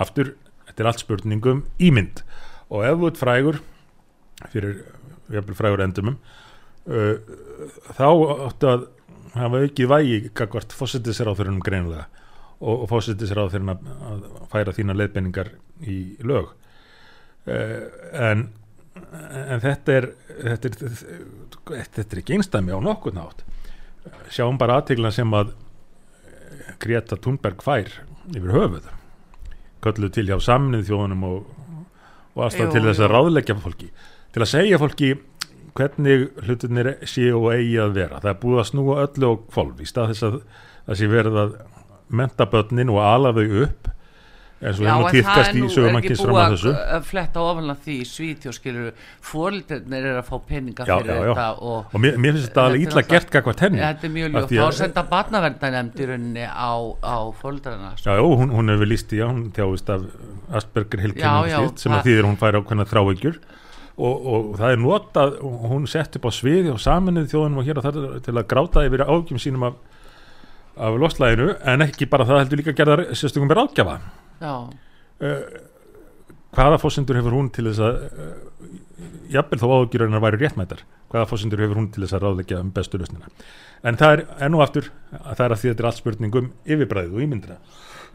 Aftur, þetta er allt spurningum ímynd. Og ef þú ert frægur fyrir frægur endumum þá áttu að hafa aukið vægi gagvart fósittisráþurinn greinilega og, og fósittisráþurinn að, að færa þína leiðbenningar í lög. Uh, en en þetta er þetta er, þetta er ekki einstæmi á nokkuð nátt sjáum bara aðtegla sem að eh, Greta Thunberg fær yfir höfuð kölluð til hjá samnið þjóðunum og, og aðstæð til þess að ráðleggja fólki. Til að segja fólki hvernig hlutinir séu og eigi að vera. Það er búið að snúa öllu og kvolf í stað þess að það sé verið að menta börnin og ala þau upp eins og er það týrkast er í sögum ekki búið á að þessu. að fletta ofanlega því í Svíþjóð skilur fóreldrarnir er að fá peninga Já, fyrir já, já. þetta og og mér, mér finnst þetta alveg er alltaf- gert gagvart henni þetta er mjög því þá að- senda rauninni á, á fóreldrarna sko. Já, hún, hún hefur líst í, já, hún þjáist af Asperger Já, hilkennum já, slíkt sem að þýðir hún fær ákveðna þráveikjur og, og það er notað og hún sett upp á sviði og saminuð þjóðunum og hér og þar til að gráta yfir ágjum sínum af, af loslæðinu en ekki bara það heldur líka gerðar sérstökum með ráðgjafa. Já, hvaða fórsendur hefur hún til þess að uh, jafnvel þó ágjurinn væri réttmættar hvaða fórsendur hefur hún til þess að ráðleggja um bestu lausnina? En það er enn og aftur að það er að því að þetta er allt spurningum yfirbræðið og ímyndina.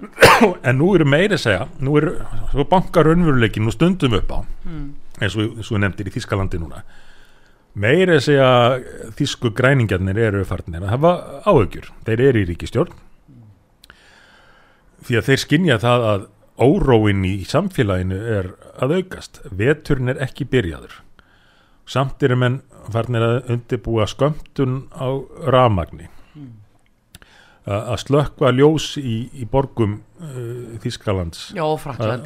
En nú eru meiri að segja nú eru svo bankar raunveruleikin nú stundum upp á. Mm. Eins og, við nefndir í Þískalandi núna. Meiri að segja þísku græningjarnir eru farnir að hafa áhugjur þeir eru í ríkistjórn því að þeir skinja það að óróin í samfélaginu er að aukast. Veturinn er ekki byrjaður. Samt eru menn farnir að undirbúa skömmtun á ramagni að slökkva ljós í, í borgum uh, Þískalands já, Frakland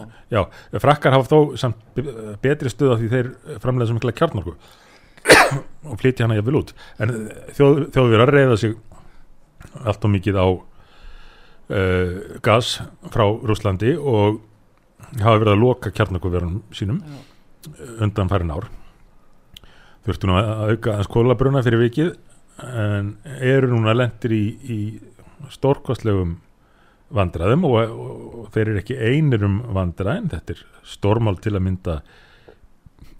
Uh, já, frakkar hafa þó samt be- betri stöð af því þeir framlega sem mikla kjarnorku. Og flytja hana jafnvel út. En þjóð, þjóðir að reyða sig allt og mikið á uh, gas frá Rúslandi og hafa verið að loka kjarnorkuverunum sínum Já. undan farin ár. Þurftu nú að auka hans kólabruna fyrir vikið en eru núna lendir í, í stórkostlegum vandræðum og, og, og þeir eru ekki einir um vandræðin, þetta er stórmál til að mynda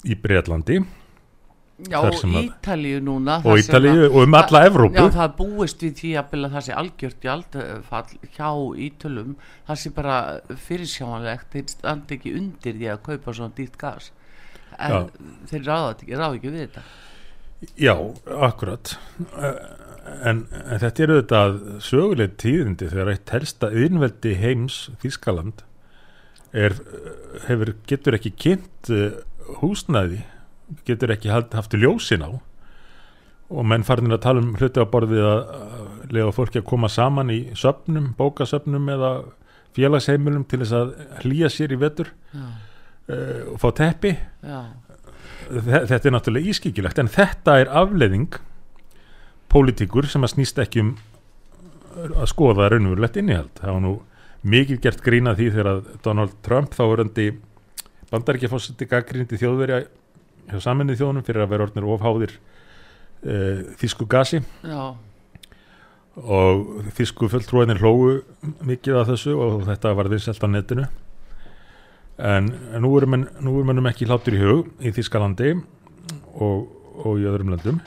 í Breitlandi já Ítalíu núna og Ítalíu að- og um alla Já, Evrópu það er búist við því að það sé algjört gjaldfall hjá ítölum. Það sé bara fyrirsjáanlegt þeir standi ekki undir því að kaupa svona dýrt gas. En Já. þeir ráða ekki, ráða ekki við þetta Já, akkurat. Eh, en, en þetta eru þetta söguleg tíðindi þegar eitt helsta innveldi heims Þískaland er, hefur, getur ekki kynnt uh, húsnæði getur ekki haft, ljósin á. Og menn farinir að tala um hluti á borðið að, lega fólki að koma saman í söfnum, bókasöfnum eða félagsheimilum til þess að hlýja sér í vetur uh, og fá teppi. Já, þetta er náttúrulega ískikilegt en þetta er afleiðing pólitíkur sem að snýst ekki um að skoða raunverulegt innihald. Það var nú mikið gert grína því þegar að Donald Trump þá verandi bandaríkjafósiti gaggrindi þjóðverja hjá saminni þjóðunum fyrir að vera orðnir ofháðir uh, þísku gasi. Já, og þísku fulltrúinir hlógu mikið af þessu og þetta var vinsælt á netinu en nú erum mennum ekki hlátur í hug í Þískalandi og, og í öðrum löndum.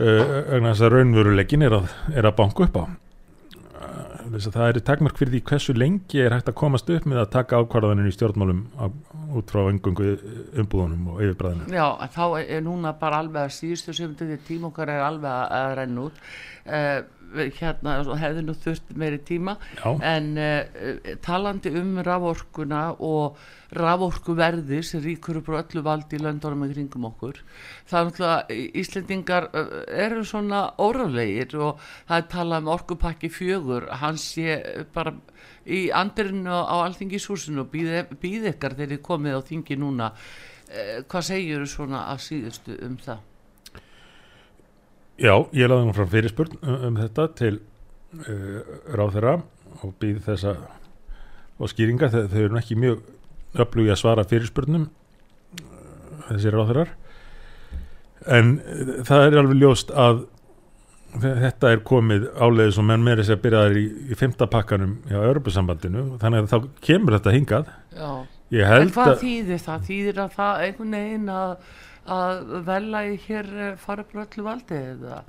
Uh, vegna þess að raunveruleikin er að, er að banka upp á. Uh, þess að það eru takmark fyrir því hversu lengi er hægt að komast upp með að taka ákvarðaninn í stjórnmálum á, út frá engungu umbúðunum og yfirbræðinu já, þá er núna bara alveg að síðustu sem þetta tíma okkar er alveg að, renna út. Uh, hérna hefði nú þurft meiri tíma Já. en uh, talandi um raforkuna og raforkuverði sem ríkur upp á öllu valdi í löndunum í kringum okkur er náttúrulega Íslendingar uh, eru svona órálegir og það er talað um orkupakki fjögur hann sé bara í andirinu á alþingishúsinu og býði ykkar þegar þið komið á þingi núna uh, hvað þú svona að síðustu um það? Já, ég laði nú frá fyrirspurn um, um þetta til uh, ráðherra og býð þessa og skýringa. Þegar þau eru ekki mjög öflugi að svara fyrirspurnum uh, þessi ráðherrar. En uh, það er alveg ljóst að þetta er komið áleiðis og menn meiri sem byrjaðar í, í femta pakkanum hjá Europasambandinu þannig að þá kemur þetta hingað. Já. En hvað að þýðir það? Þýðir að það einhvern veginn að, að velagi hér eh, fara á öllu valdi eða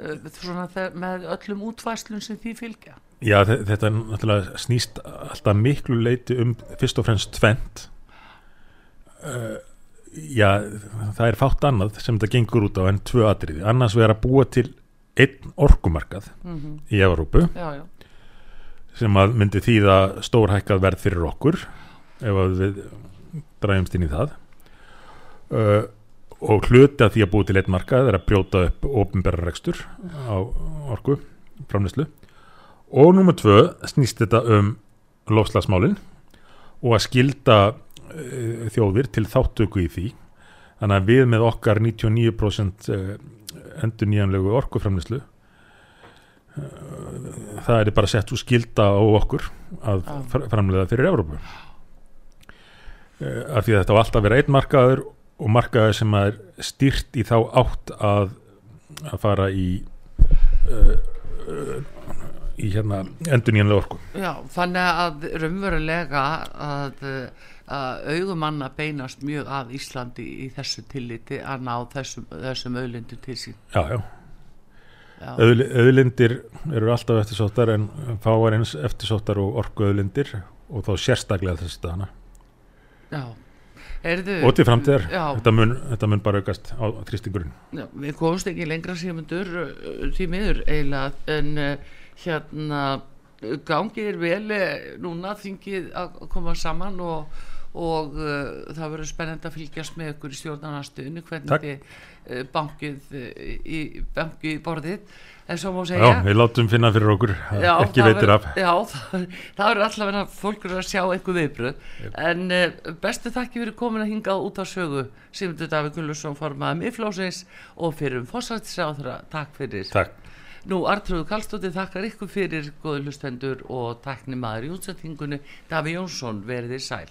eh, svona með öllum útvæslun sem því fylgja? Já, þe- þetta er náttúrulega snýst alltaf miklu leiti um fyrst og fremst tvent uh, Já, það er fátt annað sem þetta gengur út á en tvö atriði. Annars erum að búa til einn orkumarkað Mm í Evrópu Já, já, sem að myndi þýða stórhækkað verð fyrir okkur ef við dræjumst inn í það uh, og hluti að því að búa til einn markað er að brjóta upp ofinberra rekstur á orku framleyslu og nummer tvö snýst þetta um lofslagsmálin og að skilda uh, þjóðir til þáttöku í því. Þannig að við með okkar 99% endur nýjanlegu orkuframleyslu það er bara sett úr skilda á okkur að Já. fr- framleiða fyrir Evrópu. Uh, af því að þetta á alltaf að vera einn markaður og markaður sem er stýrt í þá átt að, að fara í uh, uh, í hérna endur nýjanlega orku já, þannig að raunverulega að, að augumanna beinast mjög að Íslandi í þessu tilliti að ná þessum, þessum auðlindu til sín. já, já. Já, Auðli, auðlindir eru alltaf eftirsóttar en fáar eins eftirsóttar og orku auðlindir og þá sérstaklega þessi staðana já. Erðu, og til framtíðar, þetta mun, þetta mun bara aukast á þrýstingurinn. Við komumst ekki lengra símundur því miður eiginlega en uh, hérna uh, gangið er vel uh, núna þingið að koma saman og, og uh, það verður spennend að fylgjast með ykkur í stjórnarnastuðinu hvernig þið uh, bankið uh, í, í borðið en svo má Já, segja við látum finna fyrir okkur. Já, ekki veitir af. Já, það, það eru allavega fólk eru að sjá einhver viðbröð en uh, bestu þakki fyrir komin að hingað út á sögu Sigmundur Davík Gullusson formaði miðflósins og fyrir um fórsættisáþra takk fyrir. Takk. Nú Artrúðu Kallstóttir þakkar ykkur fyrir góðu hlustendur og takni maður í útsettingunni Daví Jónsson verðið sæl